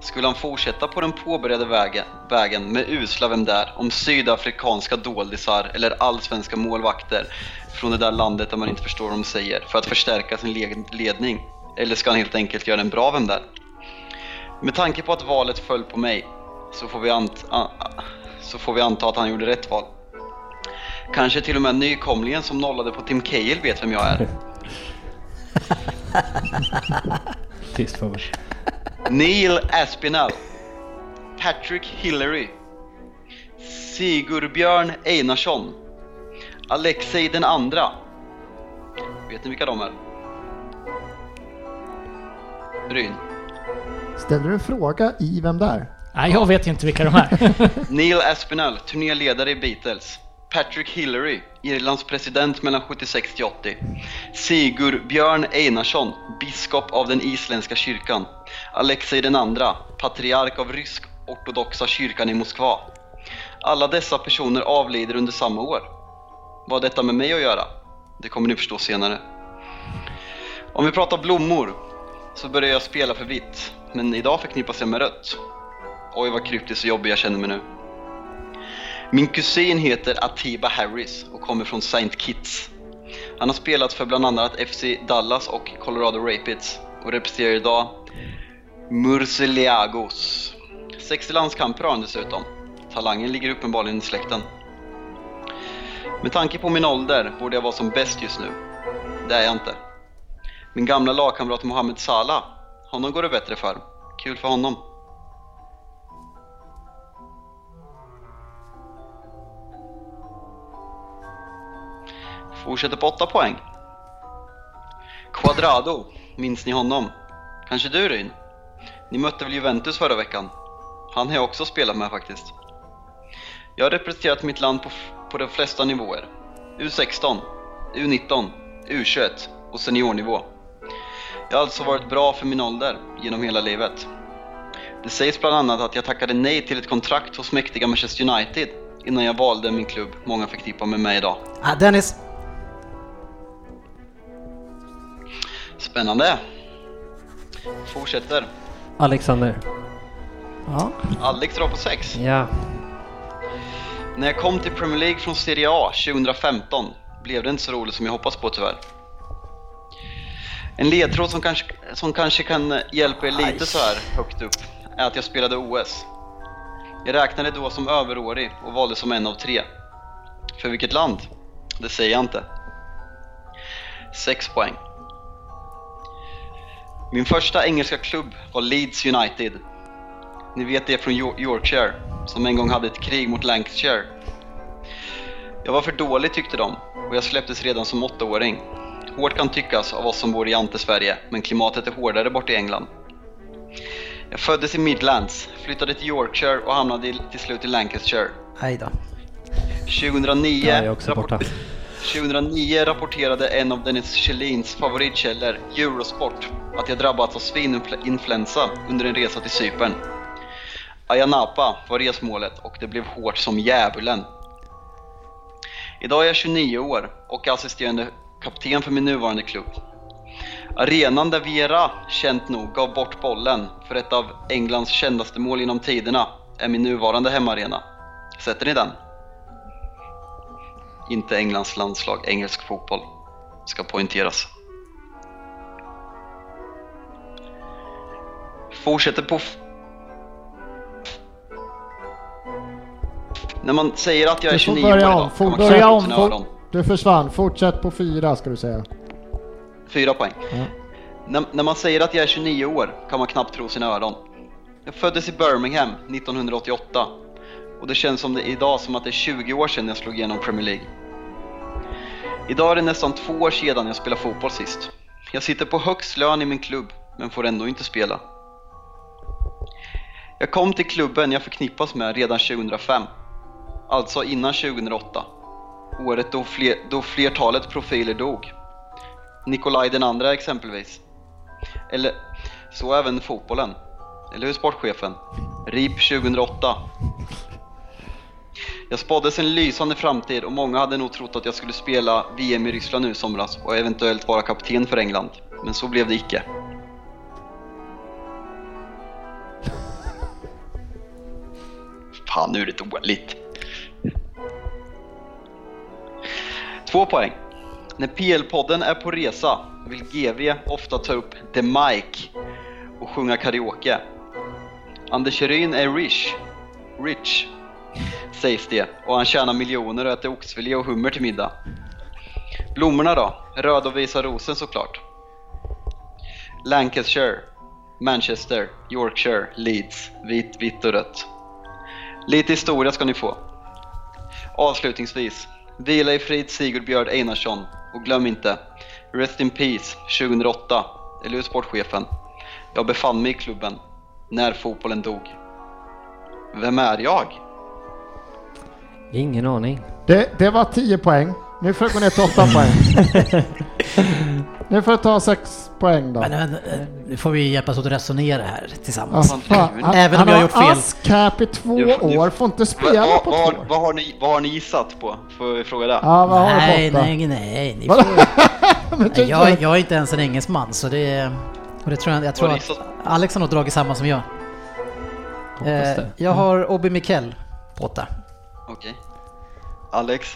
Skulle han fortsätta på den påbörjade vägen, vägen med usla Vem där om sydafrikanska doldisar eller allsvenska målvakter från det där landet där man inte förstår vad de säger för att förstärka sin ledning? Eller ska han helt enkelt göra en bra Vem där? Med tanke på att valet föll på mig så får vi, ant- så får vi anta att han gjorde rätt val. Kanske till och med nykomlingen som nollade på Tim Cahill vet vem jag är. [LAUGHS] [LAUGHS] Tyst Fabian. Neil Aspinall. Patrick Hillary. Sigurbjörn Einarsson. Alexei den andra. Vet ni vilka de är? Ryn. Ställer du en fråga i Vem där? Nej, jag vet inte vilka de är. [LAUGHS] Neil Aspinall, turnéledare i Beatles. Patrick Hillary, Irlands president mellan 76 till 80. Sigur Björn Einarsson, biskop av den isländska kyrkan. Alexei den andra, patriark av rysk-ortodoxa kyrkan i Moskva. Alla dessa personer avlider under samma år. Vad har detta med mig att göra? Det kommer ni förstå senare. Om vi pratar blommor så börjar jag spela för vitt, men idag förknippas jag med rött. Oj vad kryptiskt och jobbig jag känner mig nu. Min kusin heter Atiba Harris och kommer från St. Kitts. Han har spelat för bland annat FC Dallas och Colorado Rapids och representerar idag Murciélagos. 60 landskamper har han dessutom. Talangen ligger uppenbarligen i släkten. Med tanke på min ålder borde jag vara som bäst just nu. Det är jag inte. Min gamla lagkamrat Mohamed Salah, honom går det bättre för. Kul för honom. Fortsätter på 8 poäng. Quadrado, minns ni honom? Kanske du Ryn? Ni mötte väl Juventus förra veckan? Han har jag också spelat med faktiskt. Jag har representerat mitt land på, på de flesta nivåer. U16, U19, U21 och seniornivå. Jag har alltså varit bra för min ålder genom hela livet. Det sägs bland annat att jag tackade nej till ett kontrakt hos mäktiga Manchester United innan jag valde min klubb många förknippar med mig idag. Ah, Dennis. Spännande! Fortsätter. Alexander. Ja. Alex drar på 6. Ja. När jag kom till Premier League från Serie A 2015 blev det inte så roligt som jag hoppats på tyvärr. En ledtråd som kanske, som kanske kan hjälpa er lite så här högt upp är att jag spelade OS. Jag räknade då som överårig och valde som en av tre. För vilket land? Det säger jag inte. 6 poäng. Min första engelska klubb var Leeds United. Ni vet det från Yo- Yorkshire, som en gång hade ett krig mot Lancashire. Jag var för dålig tyckte de, och jag släpptes redan som åttaåring. Hårt kan tyckas av oss som bor i Ante-Sverige, men klimatet är hårdare bort i England. Jag föddes i Midlands, flyttade till Yorkshire och hamnade till slut i Lancashire. Aj då. 2009, Ja, jag är också borta. 2009 rapporterade en av Dennis Kjellins favoritkällor, Eurosport, att jag drabbats av svininfluensa under en resa till Cypern. Ayia Napa var resmålet och det blev hårt som djävulen. Idag är jag 29 år och assisterande kapten för min nuvarande klubb. Arenan där Vera, känt nog, gav bort bollen för ett av Englands kändaste mål genom tiderna är min nuvarande hemmaarena. Sätter ni den? Inte Englands landslag, engelsk fotboll. Ska poängteras. Fortsätter på... När man säger att jag är Du får 29 år idag Får man börja om. öron. du försvann. Fortsätt på fyra ska du säga. Fyra poäng. Ja. När, när man säger att jag är 29 år kan man knappt tro sina öron. Jag föddes i Birmingham 1988 och det känns som det idag som att det är 20 år sedan jag slog igenom Premier League. Idag är det nästan två år sedan jag spelade fotboll sist. Jag sitter på högst lön i min klubb men får ändå inte spela. Jag kom till klubben jag förknippas med redan 2005, alltså innan 2008. Året då, fler, då flertalet profiler dog. Nikolaj den andra exempelvis. Eller så även fotbollen. Eller hur sportchefen? RIP 2008. Jag spåddes en lysande framtid och många hade nog trott att jag skulle spela VM i Ryssland nu i somras och eventuellt vara kapten för England. Men så blev det icke. Fan, nu är det dåligt. Två poäng. När PL-podden är på resa vill GV ofta ta upp The Mike” och sjunga karaoke. Anders Ryn är rich, rich, sägs det, och han tjänar miljoner och äter oxfilé och hummer till middag. Blommorna då? Röd och visa rosen såklart. Lancashire, Manchester, Yorkshire, Leeds, vitt, vitt och rött. Lite historia ska ni få. Avslutningsvis, vila i frid Sigurd Björd Einarsson och glöm inte, Rest in Peace 2008, eller hur sportchefen? Jag befann mig i klubben när fotbollen dog. Vem är jag? Ingen aning. Det, det var 10 poäng. Nu får du gå ner till 8 poäng. [LAUGHS] nu får du ta 6 poäng då. Men, men, nu får vi hjälpas åt att resonera här tillsammans. Alltså, fan, han, Även om han jag har har gjort fel. ASCAP i två Du- du- år, får inte spela vad, på vad, två har- år. vad, har ni, vad har ni gissat på? Får jag fråga det? Ja, vad har nej, fått då? nej, nej, ni får... [LAUGHS] Men nej jag, jag är inte ens en engelsman så det... Och det tror jag, jag tror att? Alex har nog dragit samma som jag. Eh, jag har Obi Mikel på åtta. Okej. Alex?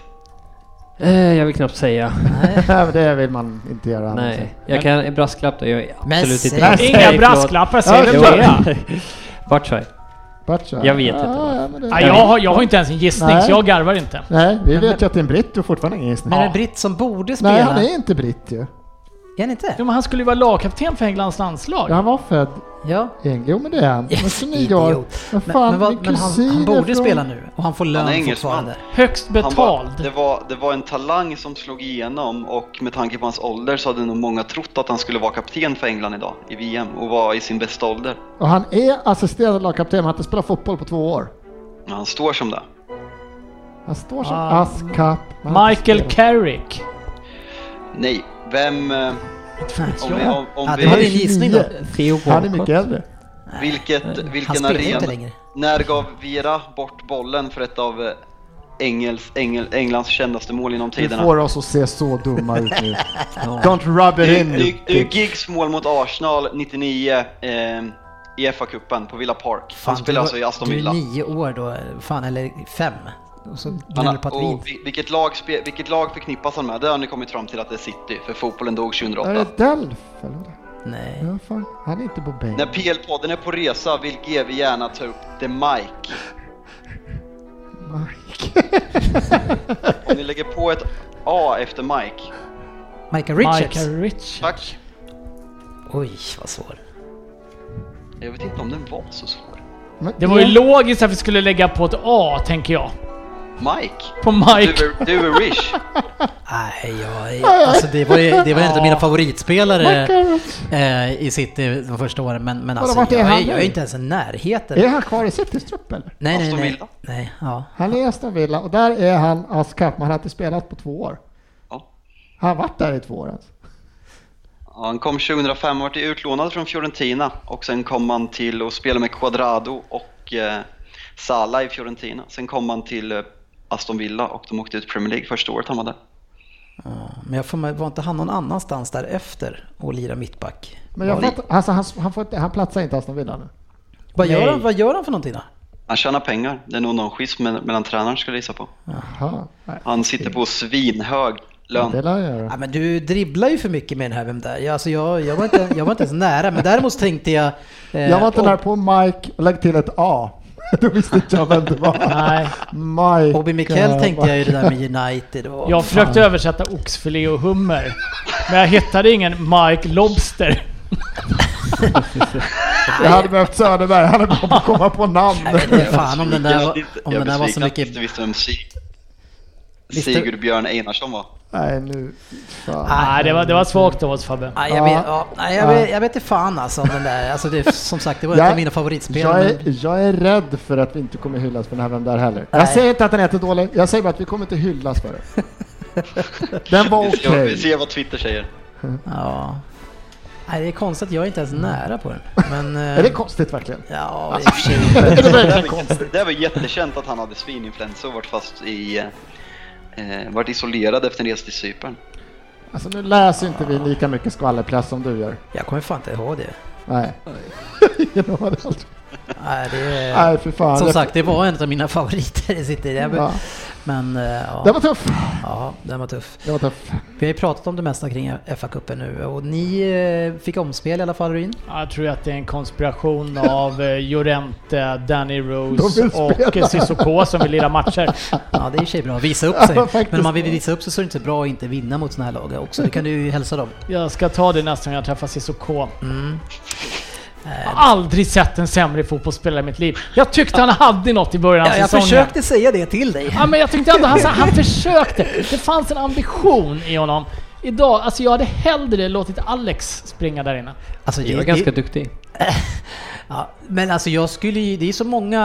Eh, jag vill knappt säga. [LAUGHS] Nej, men det vill man inte göra. Nej, jag kan en brasklapp då. Jag är Men absolut säg- inte... Nej, Inga brasklappar, säg det bara. [LAUGHS] Butcher. Jag vet inte. Ja, men det- Ja, jag, har, jag har inte ens en gissning, Nej. så jag garvar inte. Nej, vi vet ju att det är en britt, du har fortfarande ingen gissning. Men en britt som borde spela... Nej, han är inte britt ju. Är han inte? Ja, men han skulle ju vara lagkapten för Englands landslag. Ja, han var född Ja. i England. Jo, men det är han. [LAUGHS] Yes, Men 29 år. idiot. Men fan, men, vad, men han, han borde från- spela nu och han får Han är lön engelsman. fortfarande. Högst Han var, betald. det, var, det var en talang som slog igenom och med tanke på hans ålder så hade nog många trott att han skulle vara kapten för England idag i VM och vara i sin bästa ålder. Och han är assisterande lagkapten, men han har inte spelat fotboll på två år. Men han står som det. Han står som Ah. han har inte Michael. Carrick. Nej, vem... eh, Om vi, om, om Ja, vi, det var din gissning då. Theo Han är mycket äldre. vilket, Han vilken spelar ju inte arena... längre. När gav Vera bort bollen för ett av eh, Engels, Engel, Englands kändaste mål genom Du tiderna? får oss att se så dumma ut nu. [LAUGHS] Don't rub it in. Bitch. Giggs mål mot Arsenal 99 eh, i FA-cupen på Villa Park. Fan, han spelar du, alltså i Aston Du Villa. är nio år då, fan eller fem. Och så gnäller på att vi och vilket, lag vilket lag förknippas han med? Det har ni kommit fram till att det är City, för fotbollen dog Är 2008. det Delf? eller? Nej. Ja, fan. Han är inte på bänk. När PL-podden är på resa vill GV gärna ta upp The Mike. Mike. Om ni lägger på ett A efter Mike. Michael Richards? Michael Rich. Tack. Oj, vad svår. Jag vet inte om den var så svår. Men Det var ju är- logiskt att vi skulle lägga på ett A, tänker jag. Mike? På Mike. Du är, du är Rish. Nej, jag, alltså det var ju det var en av mina favoritspelare eh, i City de första åren, men, men alltså jag, han är, jag är inte ens i närheten. Är han kvar i Citys trupp eller? Nej, nej, nej. Nej, ja. Han är i Aston Villa och där är han askapp, men han har inte spelat på två år. Ja. Han har varit där i två år alltså. Ja, Han kom 2005 och vart utlånad från Fiorentina och sen kom han till att spela med Quadrado och eh, Salah i Fiorentina. Sen kom han till eh, Aston Villa och de åkte ut i Premier League första året han var där. Ja, Men jag får, var inte han någon annanstans därefter och lira mittback? Men jag fattar, alltså han, han, får inte, han platsar inte Aston Villa nu. vad, gör han, vad gör han för någonting då? Han tjänar pengar. Det är nog någon schism mellan tränaren skulle jag gissa på. Jaha. Han sitter på svinhög lön. det lär jag göra. Ja, men du dribblar ju för mycket med den här vem där. Jag, alltså jag, jag, var inte, jag var inte ens nära, men däremot tänkte jag... eh, Jag var inte Ob- nära på Mike och lägg till ett A. [LAUGHS] Då visste inte jag vem det var. Nej. Mike. Bobby Mikel tänkte jag ju det där med United och... Jag försökte översätta oxfilé och hummer. Men jag hittade ingen Mike Lobster. [LAUGHS] Jag hade behövt Söderberg, han hade behövt komma på namn. Jag inte fan om den där om Jag den där var så besviken att du mycket... inte visste vem Sig- Sigurd Björn Einarsson var. Nej nu, fan. Nej, det var, det var svagt av oss Fabbe. Nej, jag, vet, ja, jag, vet, jag vet inte fan alltså om den där. Alltså det, [LAUGHS] som sagt, det var Jag- av mina favoritspelare. Jag är, men- jag är rädd för att vi inte kommer hyllas för den här Vem där heller. Jag Nej. säger inte att den är jättedålig, jag säger bara att vi kommer inte hyllas för det. [LAUGHS] Den var okej. ser, vi ser vad Twitter säger. Ja. Nej, det är konstigt att jag är inte ens nära på den. Men... [LAUGHS] eh, Är det konstigt verkligen? Ja, i och för sig. Är det verkligen var, konstigt? jätte, det där var jättekänt att han hade svininfluensa och varit fast i... Eh, varit isolerad efter en resa till Cypern. Alltså nu läser inte vi lika mycket skvallerpress som du gör. Jag kommer fan inte ihåg det. Nej. [LAUGHS] Ingen har det alls. Nej, det är... Nej för fan. Som Det- sagt, det var en av mina favoriter i City. Jag- Ja. Men eh, ja, Det var tuff. ja, den var tuff. Det var tuff. Vi har ju pratat om det mesta kring FA-cupen nu och ni eh, fick omspel i alla fall Ryn. Jag tror att det är en konspiration av eh, Llorente, Danny Rose och eh, Sissoko som vill lira matcher. Ja, det är i sig bra att visa upp Ja, sig. faktiskt. Men om man vill visa upp sig så är det inte bra att inte vinna mot sådana här lag också. Det kan du ju hälsa dem. Jag ska ta det nästa gång jag träffar Sissoko. Mm. Jag har aldrig sett en sämre fotbollsspelare i mitt liv. Jag tyckte han hade något i början av Ja, jag säsongen. försökte säga det till dig. Ja, men jag tyckte ändå han, han försökte. Det fanns en ambition i honom. Idag, alltså jag hade hellre låtit Alex springa där inne. Alltså, Jag var ganska duktig. [LAUGHS] Ja, men alltså jag skulle ju, det är så många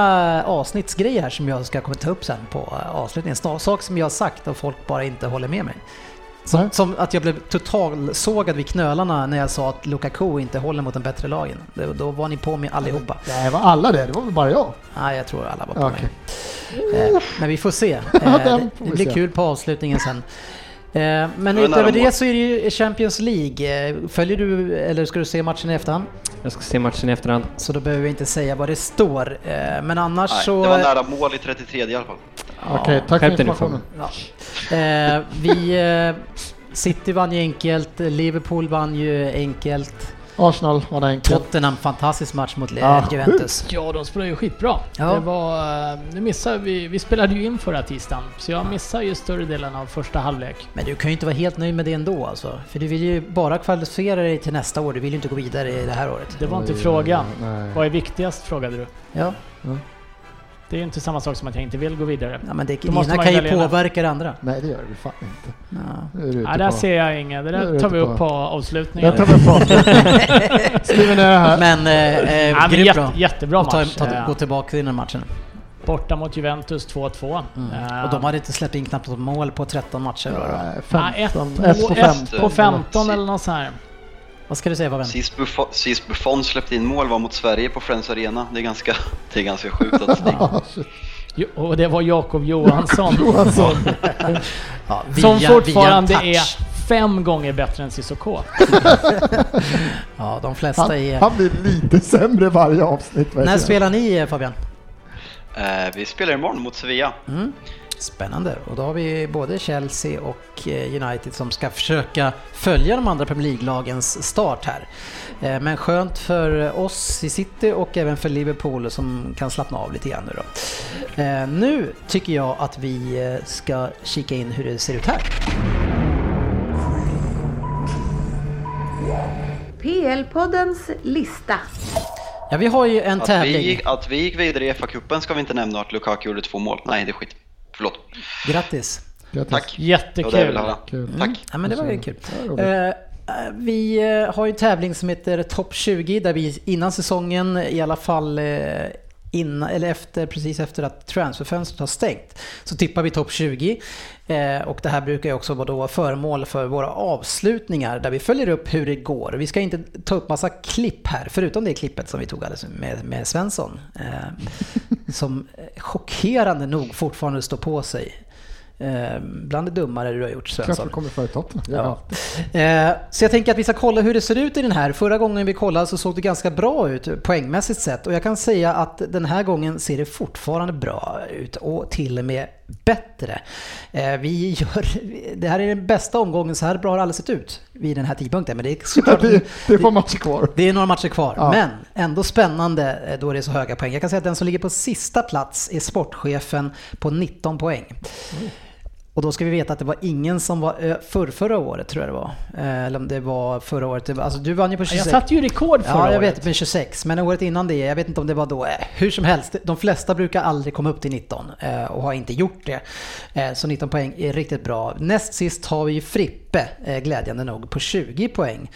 avsnittsgrejer här som jag ska komma ta upp sen på eh, avslutningen. Saker som jag har sagt och folk bara inte håller med mig. Som, Nej. som att jag blev totalsågad vid knölarna när jag sa att Lukaku inte håller mot den bättre lagen. Då, då var ni på mig allihopa. Nej, var alla det? Det var väl bara jag? Nej, jag tror alla var på okej. mig. Eh, men vi får se. [LAUGHS] Eh, det, det blir kul på avslutningen sen. Eh, men utöver det så är det ju Champions League. Eh, Följer du, eller ska du se matchen i efterhand? Jag ska se matchen i efterhand. Så då behöver vi inte säga vad det står. Eh, Men annars Nej, så... det var nära mål i 33 i alla fall. Okej, tack för informationen. Ja. Vi... City vann ju enkelt, Liverpool vann ju enkelt. Arsenal var det enkelt. Tottenham, fantastisk match mot Ja, Juventus. Ja, de spelar ju skitbra. Ja. Det var, eh, nu missade vi, vi spelade ju in förra tisdagen, så jag missade ju större delen av första halvlek. Men du kan ju inte vara helt nöjd med det ändå alltså. För du vill ju bara kvalificera dig till nästa år, du vill ju inte gå vidare i det här året. Det var inte frågan. nej. Vad är viktigast frågade du? Ja, Det är ju inte samma sak som att jag inte vill gå vidare. ja men det, Då det måste ena man kan ju ena. påverka det andra. Nej, det gör det fan inte. Du ute Ja, där på- ser jag inget. Det där tar vi upp på- på Det avslutningen. tar vi på. Skriver ner det här. Men eh, eh, Ja, men jätte, bra. jättebra Och ta, match. ta, Eh, gå tillbaka till den här matchen. Borta mot Juventus 2-2. Eh, Och de hade inte släppt in knappt något mål på 13 matcher. Nej, ja, ett, 15, ett på ett 15. på 15 eller något sånt här. Vad ska du säga Fabian? Sist Buffon, sist Buffon släppte in mål var mot Sverige på Friends Arena. Det är ganska, det är ganska sjukt att det. [LAUGHS] Jo, Och det var Jakob Johansson. [LAUGHS] Johansson. [LAUGHS] Ja, som via- fortfarande via en är fem gånger bättre än Sissoko. Ja, de flesta Han, är... han blir lite sämre varje avsnitt. När spelar ni Fabian? Eh, vi spelar imorgon mot Sevilla. Mm. Spännande. Och då har vi både Chelsea och eh, United som ska försöka följa de andra Premier League-lagens start här. Eh, Men skönt för oss i City och även för Liverpool som kan slappna av lite grann nu då. Eh, Nu tycker jag att vi ska kika in hur det ser ut här. PL-poddens lista. Ja, vi har ju en Att vi, tävling. gick- att vi gick vidare i FA-cupen ska vi inte nämna att Lukaku gjorde två mål. Nej, det är skit. Förlåt. Grattis! Grattis. Tack. Det var det jag ville Jättekul. Kul. Tack. Ja, men det var ju kul. Eh, eh, Vi eh, har ju en tävling som heter Topp 20 där vi innan säsongen, i alla fall innan, eller efter, precis efter att transferfönstret har stängt, så tippar vi topp 20. Eh, Och det här brukar ju också vara då föremål för våra avslutningar där vi följer upp hur det går. Vi ska inte ta upp massa klipp här, förutom det klippet som vi tog alldeles med, med Svensson. Eh, Som eh, chockerande nog fortfarande står på sig. Eh, Bland det dummare du har gjort Klart Svensson. vi kommer före Tottenham. Ja. Eh, Så jag tänker att vi ska kolla hur det ser ut i den här. Förra gången vi kollade så såg det ganska bra ut poängmässigt sett och jag kan säga att den här gången ser det fortfarande bra ut och till och med bättre. Eh, Vi gör, det här är den bästa omgången, så här bra har det aldrig sett ut vid den här tidpunkten. Men det är [LAUGHS] såklart det, det är på matcher kvar. det är några matcher kvar, Ja. men ändå spännande då det är så höga poäng. Jag kan säga att den som ligger på sista plats är sportchefen på 19 poäng. Och då ska vi veta att det var ingen som var ö- för förra året tror jag det var. Eh, Eller om det var förra året. Alltså du vann ju på 26. Jag satte ju rekord förra Ja, jag året. vet med 26. Men året innan det, jag vet inte om det var då. Eh, Hur som helst, de flesta brukar aldrig komma upp till 19 eh, och har inte gjort det. Eh, Så 19 poäng är riktigt bra. Näst sist har vi ju Frippe, eh, glädjande nog, på 20 poäng.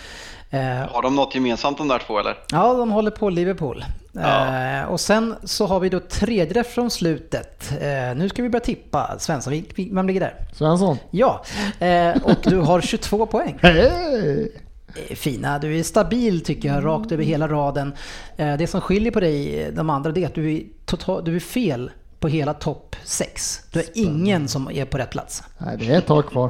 Eh, Har de något gemensamt de där två eller? Ja, de håller på Liverpool. Ja. Eh, och sen så har vi då tredje från slutet. Eh, nu ska vi börja tippa. Svensson, vi- vi- vem ligger där? Svensson. Ja, eh, och du har [LAUGHS] 22 poäng. Hej! Eh, Fina, du är stabil tycker jag, rakt över hela raden. Det som skiljer på dig, de andra, det är att du är, total, du är fel på hela topp 6. Du har ingen som är på rätt plats. Nej, det är ett tag kvar.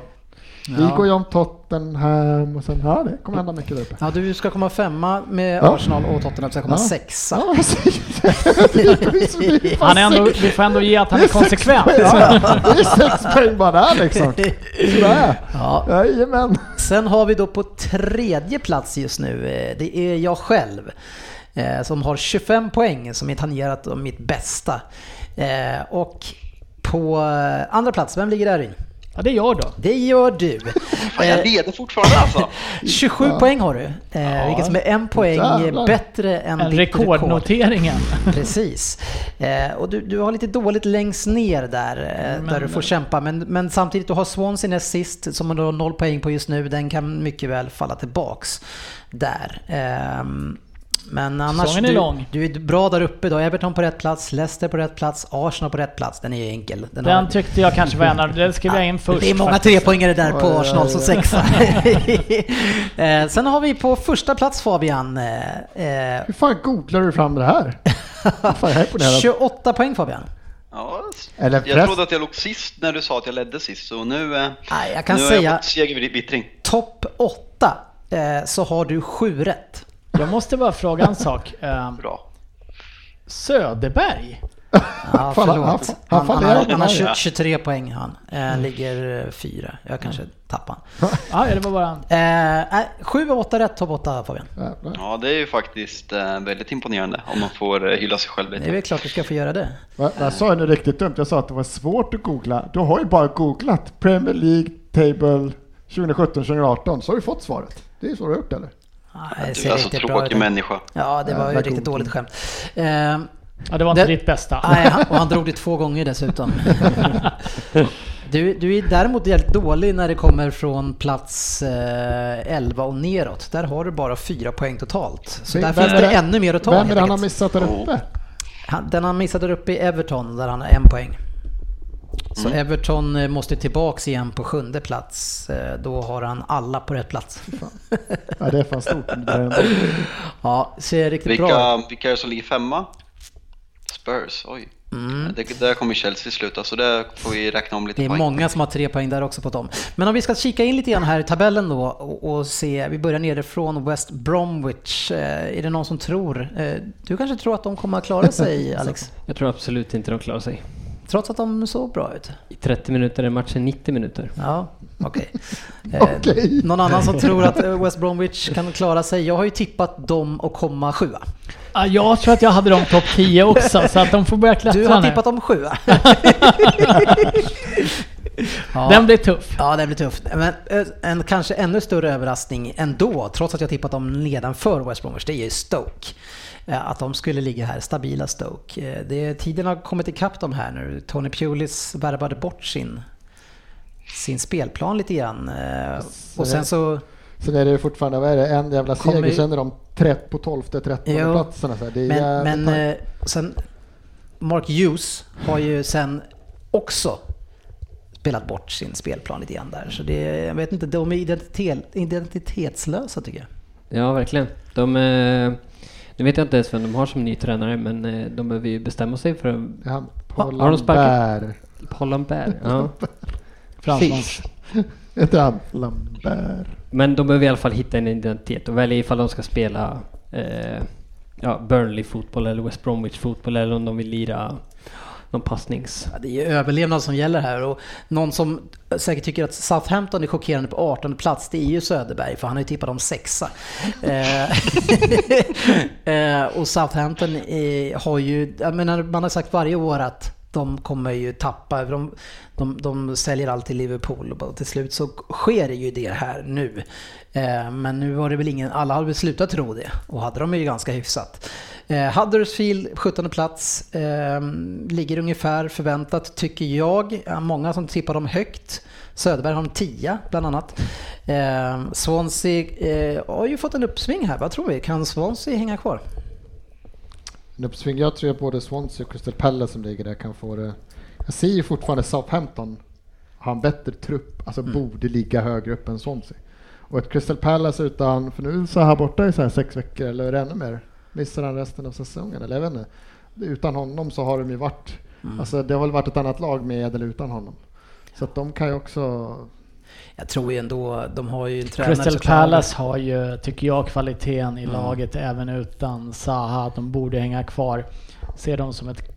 Vi Ja. går ju om Tottenham och sen, ja det kommer hända mycket där uppe. Ja, du ska komma femma med Ja. Arsenal och Tottenham ska komma Ja. sexa. Ja, precis. Är Han är ändå, vi får ändå ge att han är konsekvent. Det är sex poäng bara där liksom. Sådär. Ja, Jajamän. Sen har vi då på tredje plats just nu, eh, det är jag själv. eh, Som har 25 poäng som är tangerat av mitt bästa. Eh, Och på andra plats, vem ligger där in? Ja, det gör då. Det gör du. Jag Eh, leder fortfarande alltså. [LAUGHS] 27 poäng har du, eh, vilket som är en poäng Jävlar. bättre än En ditt rekord. rekordnoteringen. [LAUGHS] Precis. Eh, och du, du har lite dåligt längst ner där, eh, där du får kämpa. Men, men samtidigt, du har Swansea näst sist som du har noll poäng på just nu. Den kan mycket väl falla tillbaks där. Ehm, men annars, är du, lång. du är bra där uppe. Har Everton på rätt plats, Leicester på rätt plats, Arsenal på rätt plats. Den är ju enkel. Den Den har, tyckte jag kanske var en av, den skrev jag in [LAUGHS] först. det är många trepoängare där på Arsenal som sexa. [LAUGHS] [LAUGHS] eh, sen har vi på första plats Fabian. Eh, eh, Hur fan googlar du fram det här? Fan, jag är imponerad. 28 poäng Fabian. Ja, Eller jag trodde att jag låg sist när du sa att jag ledde sist, så nu, Nej, jag kan nu har säga- jag fått segervittring. Topp 8 eh, så har du 7 rätt. Jag måste bara fråga en sak. Eh, Bra. Söderberg, Ja, förlåt. han- Han, han han, fallerar har, han har mig. 20, 23 poäng han. Eh, ligger eh, fyra. Jag kanske tappar [LAUGHS] han. Ja, det var bara... Eh, sju av åtta rätt, topp åtta Fabian. Ja, det är ju faktiskt eh, väldigt imponerande om man får eh, hylla sig själv Det är lite. väl klart du ska få göra det. Va- Jag sa ju nu riktigt dumt, jag sa att det var svårt att googla. Du har ju bara googlat Premier League Table 2017-2018 så har du fått svaret. Det är så du har gjort eller? Ja, det Du är så bra tråkig ut. människa. Ja, det var ju riktigt god. dåligt skämt. Eh, Ja, det var inte Det- ditt bästa. nej, han- och han drog det två gånger dessutom. [LAUGHS] Du, du är däremot jävligt dålig när det kommer från plats eh, 11 och neråt. Där har du bara fyra poäng totalt. Så Vem- där vem finns är det det- ännu mer att ta Vem är det han har missat där uppe? Han- Den han missade där uppe i Everton där han har en poäng. Så Mm. Everton eh, måste tillbaks igen på sjunde plats. Eh, Då har han alla på rätt plats. Ja, det är fan stort. Det är ändå- [LAUGHS] Ja, ser riktigt bra. Vilka, vilka är det som ligger femma? Spurs, oj. Mm. Det, där kommer Chelsea sluta, så det får vi räkna om lite Det är poäng. många som har tre poäng där också på dem. Men om vi ska kika in lite grann här i tabellen då och, och se, vi börjar nerifrån West Bromwich. Eh, Är det någon som tror, eh, du kanske tror att de kommer att klara sig [LAUGHS] Alex? Jag tror absolut inte de klarar sig. Trots att de såg bra ut? I 30 minuter är matchen 90 minuter. Ja, okej. [LAUGHS] Eh, Okej. Någon annan som tror att eh, West Bromwich kan klara sig? Jag har ju tippat dem att komma sjua. Ja, jag tror att jag hade dem topp 10 också, så att de får börja klättra Du har nu. tippat dem sjua. [LAUGHS] ja. Den blir tuff. Ja, det blir tufft. Men eh, en kanske ännu större överraskning ändå, trots att jag tippat dem nedanför West Bromwich, det är ju Stoke. Eh, Att de skulle ligga här, stabila Stoke. Eh, Det, tiden har kommit ikapp dem här nu. Tony Pulis värvade bort sin, sin spelplan lite grann. Eh, Och sen så... Sen är det ju fortfarande, vad är det, en jävla Kommer seger, ju- sen är de trätt på 12 13 Jo. platserna. Så här. det är Men, jävligt men tajt. sen... Mark Hughes har ju sen också spelat bort sin spelplan lite grann där. Så det, jag vet inte, de är identitet, identitetslösa tycker jag. Ja, verkligen. De, nu vet jag inte ens vem de har som ny tränare, men eh, de behöver ju bestämma sig för att Ja, har Paul de sparkat? Lambert. Paul Lambert. Ja. [LAUGHS] Precis. [LAUGHS] Heter han Lambert? Men de behöver i alla fall hitta en identitet och välja ifall de ska spela eh, ja, Burnley fotboll eller West Bromwich fotboll eller om de vill lira någon passnings... Ja, det är ju överlevnad som gäller här och någon som säkert tycker att Southampton är chockerande på 18 plats, det är ju Söderberg för han har ju tippat om sexa. Eh, [LAUGHS] eh, och Southampton är, har ju, jag menar, man har sagt varje år att de kommer ju tappa, de, de, de säljer allt till Liverpool och till slut så sker ju det här nu. Eh, men nu var det väl ingen, alla hade väl slutat tro det och hade de ju ganska hyfsat. Eh, Huddersfield 17 plats, eh, ligger ungefär förväntat tycker jag. Ja, Många som tippar dem högt. Söderberg har en 10 bland annat. Eh, Swansea eh, har ju fått en uppsving här, vad tror vi? Kan Swansea hänga kvar? En uppsving. Jag tror att både Swansea och Crystal Palace som ligger där kan få det. Jag ser ju fortfarande Southampton har en bättre trupp, alltså Mm. borde ligga högre upp än Swansea. Och ett Crystal Palace utan, för nu så här borta i så här sex veckor eller ännu mer. Missar han resten av säsongen eller jag vet inte. Utan honom så har de ju varit, Mm. alltså det har väl varit ett annat lag med eller utan honom. Så att de kan ju också, Jag tror ju ändå, de har ju en tränare Crystal Palace har ju, tycker jag, kvaliteten i Mm. laget även utan Zaha. Att de borde hänga kvar. Ser dem som ett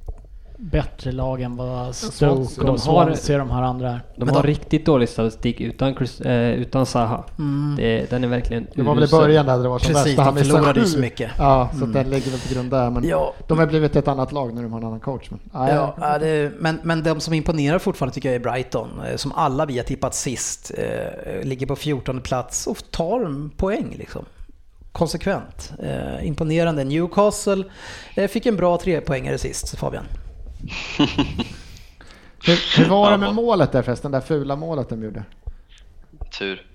bättre lag än vad. Stoke De och har- Swansea de här andra är. De har riktigt dålig statistik utan, Chris, eh, utan Zaha. Mm. Det, den är verkligen det var väl i början där det var som Precis, värst. Han förlorade ju så mycket. Ja, så Mm. den ligger väl till grund där. Men Ja, de har blivit ett annat lag nu de har en annan coach. Men, nej, Ja, ja, det, men, men de som imponerar fortfarande tycker jag är Brighton, eh, som alla vi har tippat sist, eh, ligger på 14 plats och tar en poäng liksom. Konsekvent. Eh, imponerande. Newcastle eh, fick en bra trepoängare sist, Fabian. Hur, hur var det med målet där förresten, det där fula målet de gjorde? Tur.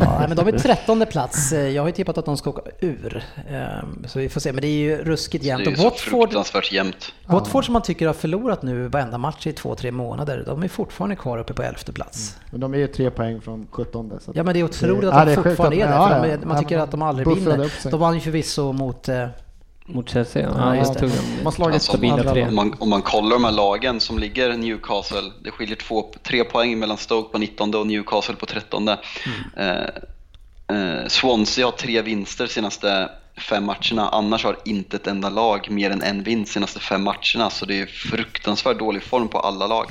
Ja, men de är 13 plats. Eh, Jag har ju tippat att de ska åka ur. Eh, Så vi får se, men det är ju ruskigt Det är jämnt. ju så Watford, fruktansvärt jämnt. Watford som man tycker har förlorat nu varenda match i två, tre månader, de är fortfarande kvar uppe på 11 plats. Men de är ju tre poäng från 17. Så att- Ja men det är otroligt Ja, att det de är sjukt fortfarande är att- där. ja, ja. man Ja, tycker att de aldrig vinner. De vann ju förvisso mot... Mot Chelsea, ja. Ja, ja just det. har slagit Alltså, stabila andra tre. lag. Om man, om man kollar de här lagen som ligger Newcastle, det skiljer två, tre poäng mellan Stoke på 19 och Newcastle på 13. Mm. Eh, eh, Swansea har tre vinster senaste fem matcherna. Annars har inte ett enda lag mer än en vinst senaste fem matcherna, så det är fruktansvärt dålig form på alla lag.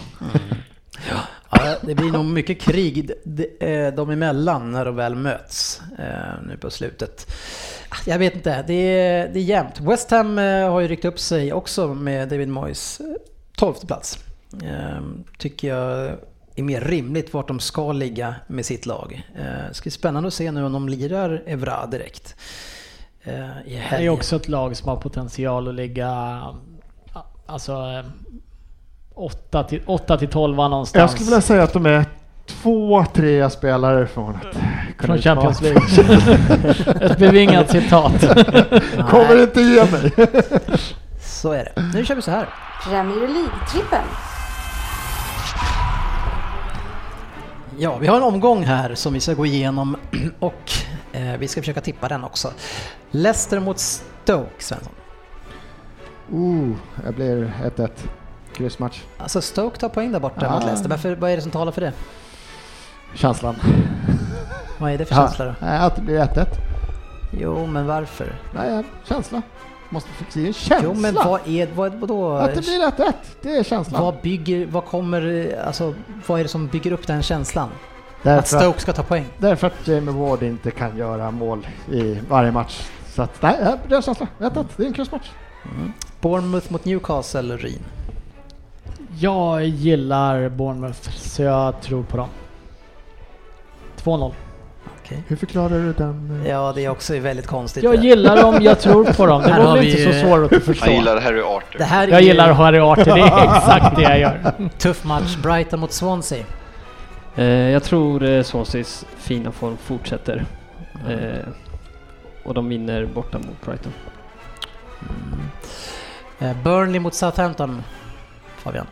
Ja, det blir nog mycket krig de- eh, dem emellan när de väl möts eh, nu på slutet. Ah, Jag vet inte, det är, det är jämnt. West Ham eh, har ju ryckt upp sig också med David Moyes 12 plats. Eh, Tycker jag är mer rimligt vart de ska ligga med sitt lag. Det ska bli spännande att se nu om de lirar Evra direkt. Det är också ett lag som har potential att ligga alltså 8 till, 8 till 12 någonstans. Jag skulle vilja säga att de är två, tre spelare från att kunna Från Champions. League. [LAUGHS] Ett bevingat citat. [LAUGHS] Kommer inte ge mig. [LAUGHS] Så är det. Nu kör vi så här. Premier League-trippen. Ja, vi har en omgång här som vi ska gå igenom [CLEARS THROAT] och eh, vi ska försöka tippa den också. Leicester mot Stoke, Svensson. Uh, jag blir 1-1. Kryssmatch. Alltså Stoke tar poäng där borta mot Leicester. Varför, vad är det som talar för det? Känslan. Vad är det för känsla då? nej, att det blir 1-1. Jo, men varför? Nej, känsla. Måste få en känsla. Jo, men vad är vad, vadå? Att det blir 1-1. Det är känslan. Vad bygger, vad kommer, alltså vad är det som bygger upp den känslan? Att Därför att, Stoke ska ta poäng? därför att Jamie Ward inte kan göra mål i varje match. Så att, nej, det är känsla. 1-1. Det är en kryssmatch. Bournemouth mot Newcastle, Ryn. Jag gillar Bournemouth, så jag tror på dem. 2-0. Hur förklarar du den? eh, Ja, det är också väldigt konstigt. Jag gillar dem, jag tror på dem. Det Här var väl inte så svårt att Jag förstå. gillar Harry Arthur. Det här är Jag ju gillar Harry Arter, det är [LAUGHS] exakt det jag gör. tuff match. Brighton mot Swansea. Eh, jag tror eh, Swanseas fina form fortsätter. Eh, och de vinner borta mot Brighton. Eh, Burnley mot Southampton, Fabian.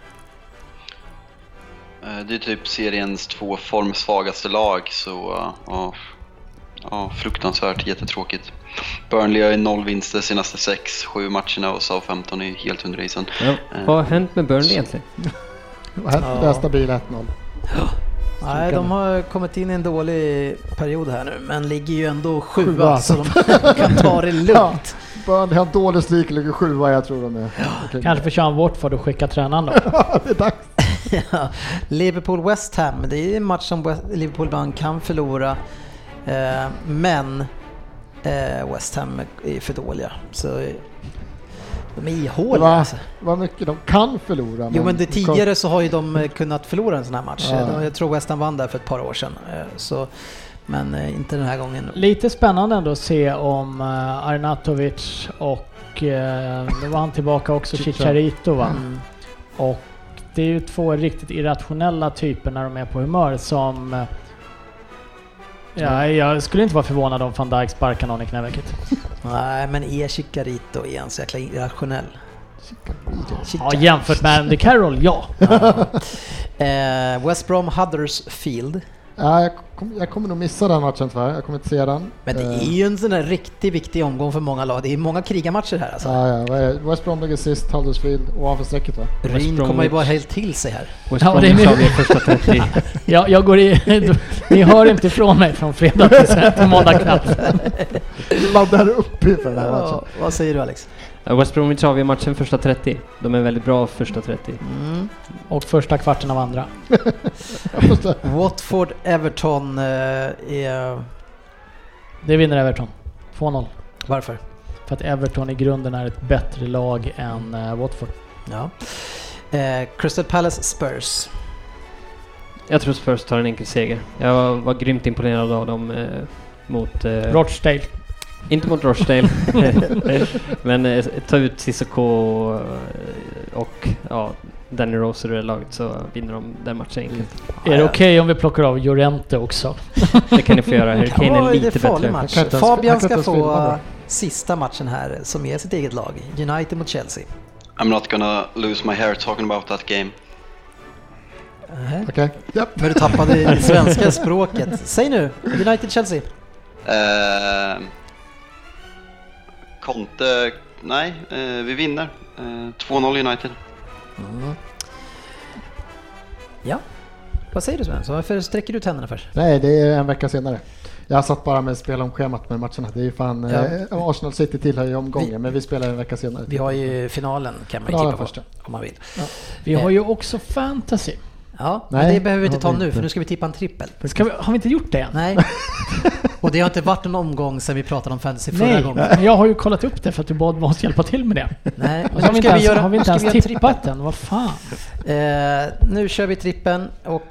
Eh, Det är typ seriens två formsvagaste lag, så uh, ja, ja, fruktansvärt jättetråkigt. Burnley har ju noll vinster senaste sex, sju matcherna och Southampton är helt under isen. Ja, vad har hänt med Burnley egentligen? [LAUGHS] Hette Ja. det? Stabil 1-0. Nej, de har kommit in i en dålig period här nu, men ligger ju ändå sjua, Sjua. så de kan ta det [LAUGHS] lugnt. Burnley har dålig streak, ligger sjua. Jag tror de är... Okej. Kanske får köra en Watford och skicka tränaren då. [LAUGHS] det är dags. Ja. Liverpool-West Ham, det är en match som Liverpool ibland kan förlora. Eh, men eh, West Ham är för dåliga. Så de är Det ihåliga. var, Alltså. vad mycket de kan förlora. Jo men det, tidigare så har ju de eh, kunnat förlora en sån här match. Ja. Jag tror West Ham vann där för ett par år sedan. Så, men inte den här gången. Lite spännande ändå att se om Arnatovic och då var han tillbaka också, Chicha. Chicharito va? Mm. Och det är ju två riktigt irrationella typer när de är på humör som... eh, Ja, jag skulle inte vara förvånad om van Dijk sparkar någon i knävecket. [LAUGHS] Nej, men är Chicarito igen så jäkla irrationell? Ja, jämfört med Andy Carroll, ja. [LAUGHS] Eh, West Brom Huddersfield. Ja, jag, kom, jag kommer nog missa den matchen tyvärr. Jag kommer inte se den. Men det Eh, är ju en sån där riktigt viktig omgång för många lag. Det är många krigarmatcher här alltså. Ja, ja. West Brom ligger sist, Huddersfield ovanför strecket va? Ryn kommer ju bara helt till sig här. West Ja, det första 30. [LAUGHS] Jag, jag går i... [LAUGHS] Ni hör inte ifrån mig från fredag till, till måndag kväll. [LAUGHS] Laddar upp inför den här matchen. Ja, vad säger du Alex? West Bromwich har vi matchen första 30. De är väldigt bra första 30. Mm. Och första kvarten av andra. [LAUGHS] Watford Everton eh, är... Det vinner Everton. 2-0. Varför? För att Everton i grunden är ett bättre lag än uh, Watford. Ja. Eh, Crystal Palace Spurs. Jag tror Spurs tar en enkel seger. Jag var, var grymt imponerad av dem eh, mot... Eh, Rochdale. Inte mot Rochdale. [LAUGHS] men eh, ta ut Cissoko och ja, Danny Rose ur det laget så vinner de den matchen enkelt. Är det okej om vi plockar av Llorente också? Det kan ni få göra. Harry [LAUGHS] Kane är en lite farlig bättre. match. Kan inte ens- Fabian kan ska ens få sista matchen här som är sitt eget lag. United mot Chelsea. I'm not gonna lose my hair talking about that game. Nähä. Okej. Japp. Men du tappade det svenska språket. Säg nu, United-Chelsea. Eh, Conte, nej, eh, vi vinner. Eh, 2-0 United. Ja. Vad säger du Svensson? Varför sträcker du tänderna för? Nej, det är en vecka senare. Jag satt bara med spel om schemat med matcherna. Det är ju fan, Ja. eh, Arsenal City tillhör ju omgången, Vi- men vi spelar en vecka senare. Vi har ju finalen kan man ju tippa på först, ja. om man vill. Vi har ju också fantasy. Ja, men Nej, det behöver vi inte ta vi nu inte. för nu ska vi tippa en trippel. Vi, har vi inte gjort det än? Nej. Och det har inte varit en omgång sedan vi pratade om fantasy förra Nej, gången. men jag har ju kollat upp det för att du bad oss hjälpa till med det. Nej, så har vi inte ens, göra- har vi inte ens tippat den, vad fan. Eh, nu kör vi trippen och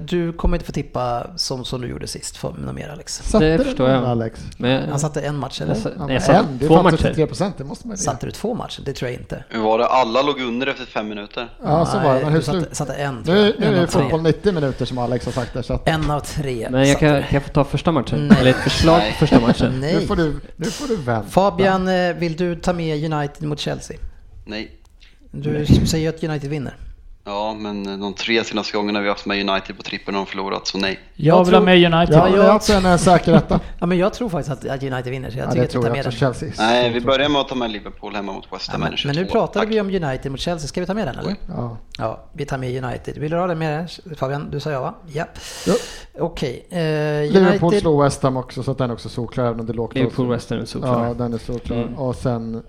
du kommer inte få tippa som, som du gjorde sist för något mer Alex. Satte Det du förstår jag. Alex? Men, Han satte en match eller? jag, sa- Ja, nej, jag men sa en, två matcher. 33 procent, det måste man ju Satte du två matcher? Det tror jag inte. Hur var det? Alla låg under efter fem minuter. Ja, så var det. Men hur du satte, satte en Nu, nu en är det fotboll 90 minuter som Alex har sagt där, så att En av tre. Men jag satte kan, kan jag få ta första matchen? Nej. Eller ett förslag Nej. på första matchen? nu Nej. får du, nu får du vänta. Fabian, eh, vill du ta med United mot Chelsea? Nej. Du säger ju att United vinner. Ja, men de tre senaste gångerna vi har haft med United på trippen har de förlorat, så nej. Jag, Jag vill tror- ha med United. Ja, jag- också en säker etta. [LAUGHS] Ja, men jag tror faktiskt att, att United vinner, så jag Ja, tycker det att vi tar med den. Chelsea. Nej, vi börjar med att ta med Liverpool hemma mot West Ja, Ham. men, men nu 22. pratade Tack. vi om United mot Chelsea, ska vi ta med den eller? Ja. Ja, vi tar med United. Vill du ha den med Fabian? Du sa ja va? Ja. Ja. Okej. Eh, Liverpool United... slår West Ham också, så att den är också solklar, även om det är lågt. Liverpool West Ham är solklar. Ja, den är solklar. Mm. Och sen,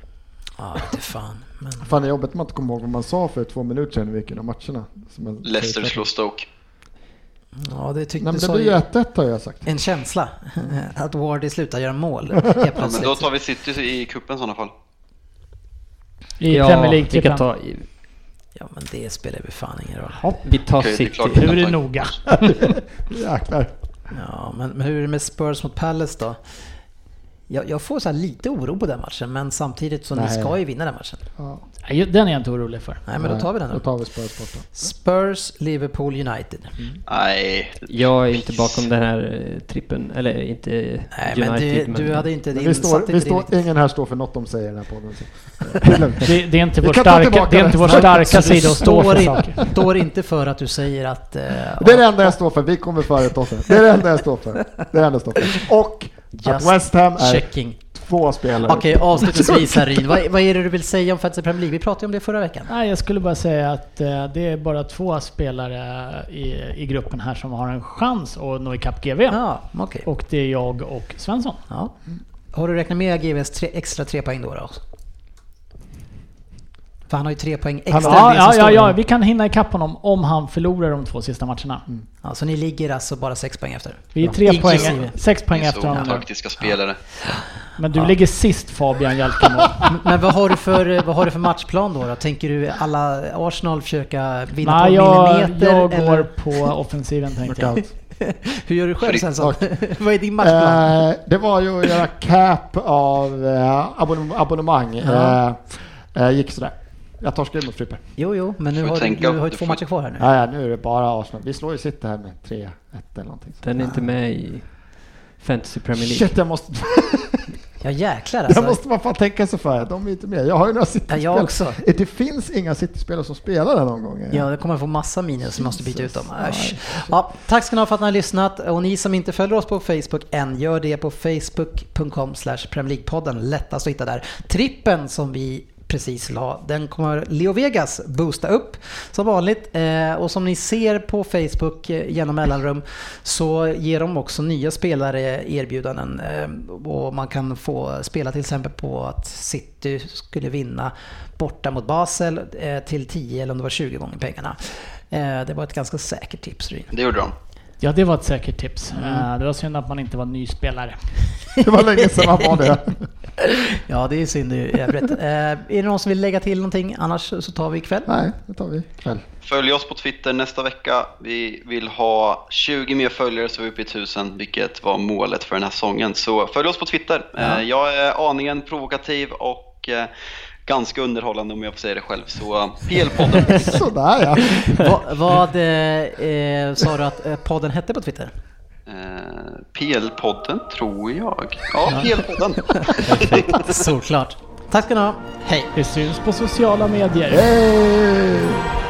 Ja, inte fan. Men... fan det är jobbigt att man inte kommer ihåg vad man sa för två minuter sedan i vilken av matcherna. Som man- Leicester slår Stoke. Ja, det tyckte Nej, men du det blir ju ju 1-1 har jag sagt. en känsla [LAUGHS] att Wardy slutar göra mål [LAUGHS] helt Ja, men plötsligt. då tar vi City i kuppen i sådana fall. I ja, Premier vi kan ta, Ja, men det spelar väl fan ingen roll. Hopp, vi tar Okej, det är City. klart. nu är det noga. [LAUGHS] Jäklar. Ja, men, men hur är det med Spurs mot Palace då? Jag, jag får så här lite oro på den matchen, men samtidigt så ni Nej. ska ju vinna den matchen. Ja, Den är jag inte orolig för. Nej, men då tar vi den Då då. tar vi Spurs borta. Spurs, Liverpool, United. Nej. Jag är inte bakom den här eh, trippen, eller inte Nej, men United. du, du hade inte Men vi står, vi inte står, ingen här står för något de säger i den här podden. Så. [LAUGHS] Det. Det, är inte vår starka, det är inte vår starka du sida att stå för står, saker. in, står inte för att du säger att... eh, Det är det enda jag står för. Vi kommer före Tottenham. Det är det enda jag står för. Det är det enda jag står för. Och att Just West Ham är checking. två spelare. Okej, avslutningsvis här Ryn, vad, [LAUGHS] vad är det du vill säga om Fantasy Premier League? Vi pratade om det förra veckan. Nej, jag skulle bara säga att eh, det är bara två spelare i, i gruppen här som har en chans att nå ikapp GV. Ja, okej. Och det är jag och Svensson. Ja. Har du räknat med GVs tre, extra tre poäng då? då? För han har ju tre poäng extra Han än Ja, ja, ja, ja, vi kan hinna ikapp honom om han förlorar de två sista matcherna. Ja, så ni ligger alltså bara sex poäng efter? Vi är tre poäng, Inklusive. sex poäng efter honom taktiska spelare. Men du ligger sist Fabian Jalkemo. [LAUGHS] Men vad har du för, vad har du för matchplan då, då? Tänker du alla Arsenal försöka vinna Nej, på jag, millimeter? jag eller? går på offensiven tänkte jag. [LAUGHS] Hur gör du själv. Svensson? [LAUGHS] vad är din matchplan? Eh, det var ju att göra cap av eh, abonnem- abonnemang. Ja. Eh, eh, gick sådär. Jag torskade mot Frippe. Jo, jo, men nu har du, tänka- du har ju du två får- matcher kvar här nu. Ja, ja, nu är det bara Arsenal. Vi slår ju City här med 3-1 eller någonting. Den är inte med i Fantasy Premier League. Shit, jag måste, [LAUGHS] Ja jäklar alltså. jag måste bara fan tänka sig för. De är inte med. Jag har ju några Ja, City-spel. jag också. Det finns inga City-spelare som spelar den någon gång. Ja, det kommer få massa minus som måste byta ut dem. Ja, tack ska ni ha för att ni har lyssnat och ni som inte följer oss på Facebook än, gör det på facebook.com slash Premier League-podden. Lättast att hitta där. Trippen som vi precis la, den kommer Leo Vegas boosta upp som vanligt. Eh, och som ni ser på Facebook eh, genom mellanrum så ger de också nya spelare erbjudanden. Eh, och man kan få spela till exempel på att City skulle vinna borta mot Basel eh, till 10 eller om det var 20 gånger pengarna. Eh, det var ett ganska säkert tips Ryn. Det gjorde de. Ja, det var ett säkert tips. Eh, Det var synd att man inte var ny spelare. [LAUGHS] Det var länge sedan man var det. [LAUGHS] Ja, det är synd i övrigt. Eh, är det någon som vill lägga till någonting? Annars så tar vi ikväll. Nej, det tar vi ikväll. Följ oss på Twitter nästa vecka. Vi vill ha 20 mer följare så vi är uppe i 1000, vilket var målet för den här säsongen. Så följ oss på Twitter. Eh, Jag är aningen provokativ och ganska underhållande om jag får säga det själv. Så eh, PL-podden. [LAUGHS] Sådär ja. vad vad eh, eh, sa du att eh, podden hette på Twitter? Eh, PL-podden tror jag. Ja, PL-podden. Såklart. [LAUGHS] Tack ska ni ha. Hej! Det syns på sociala medier. Hey!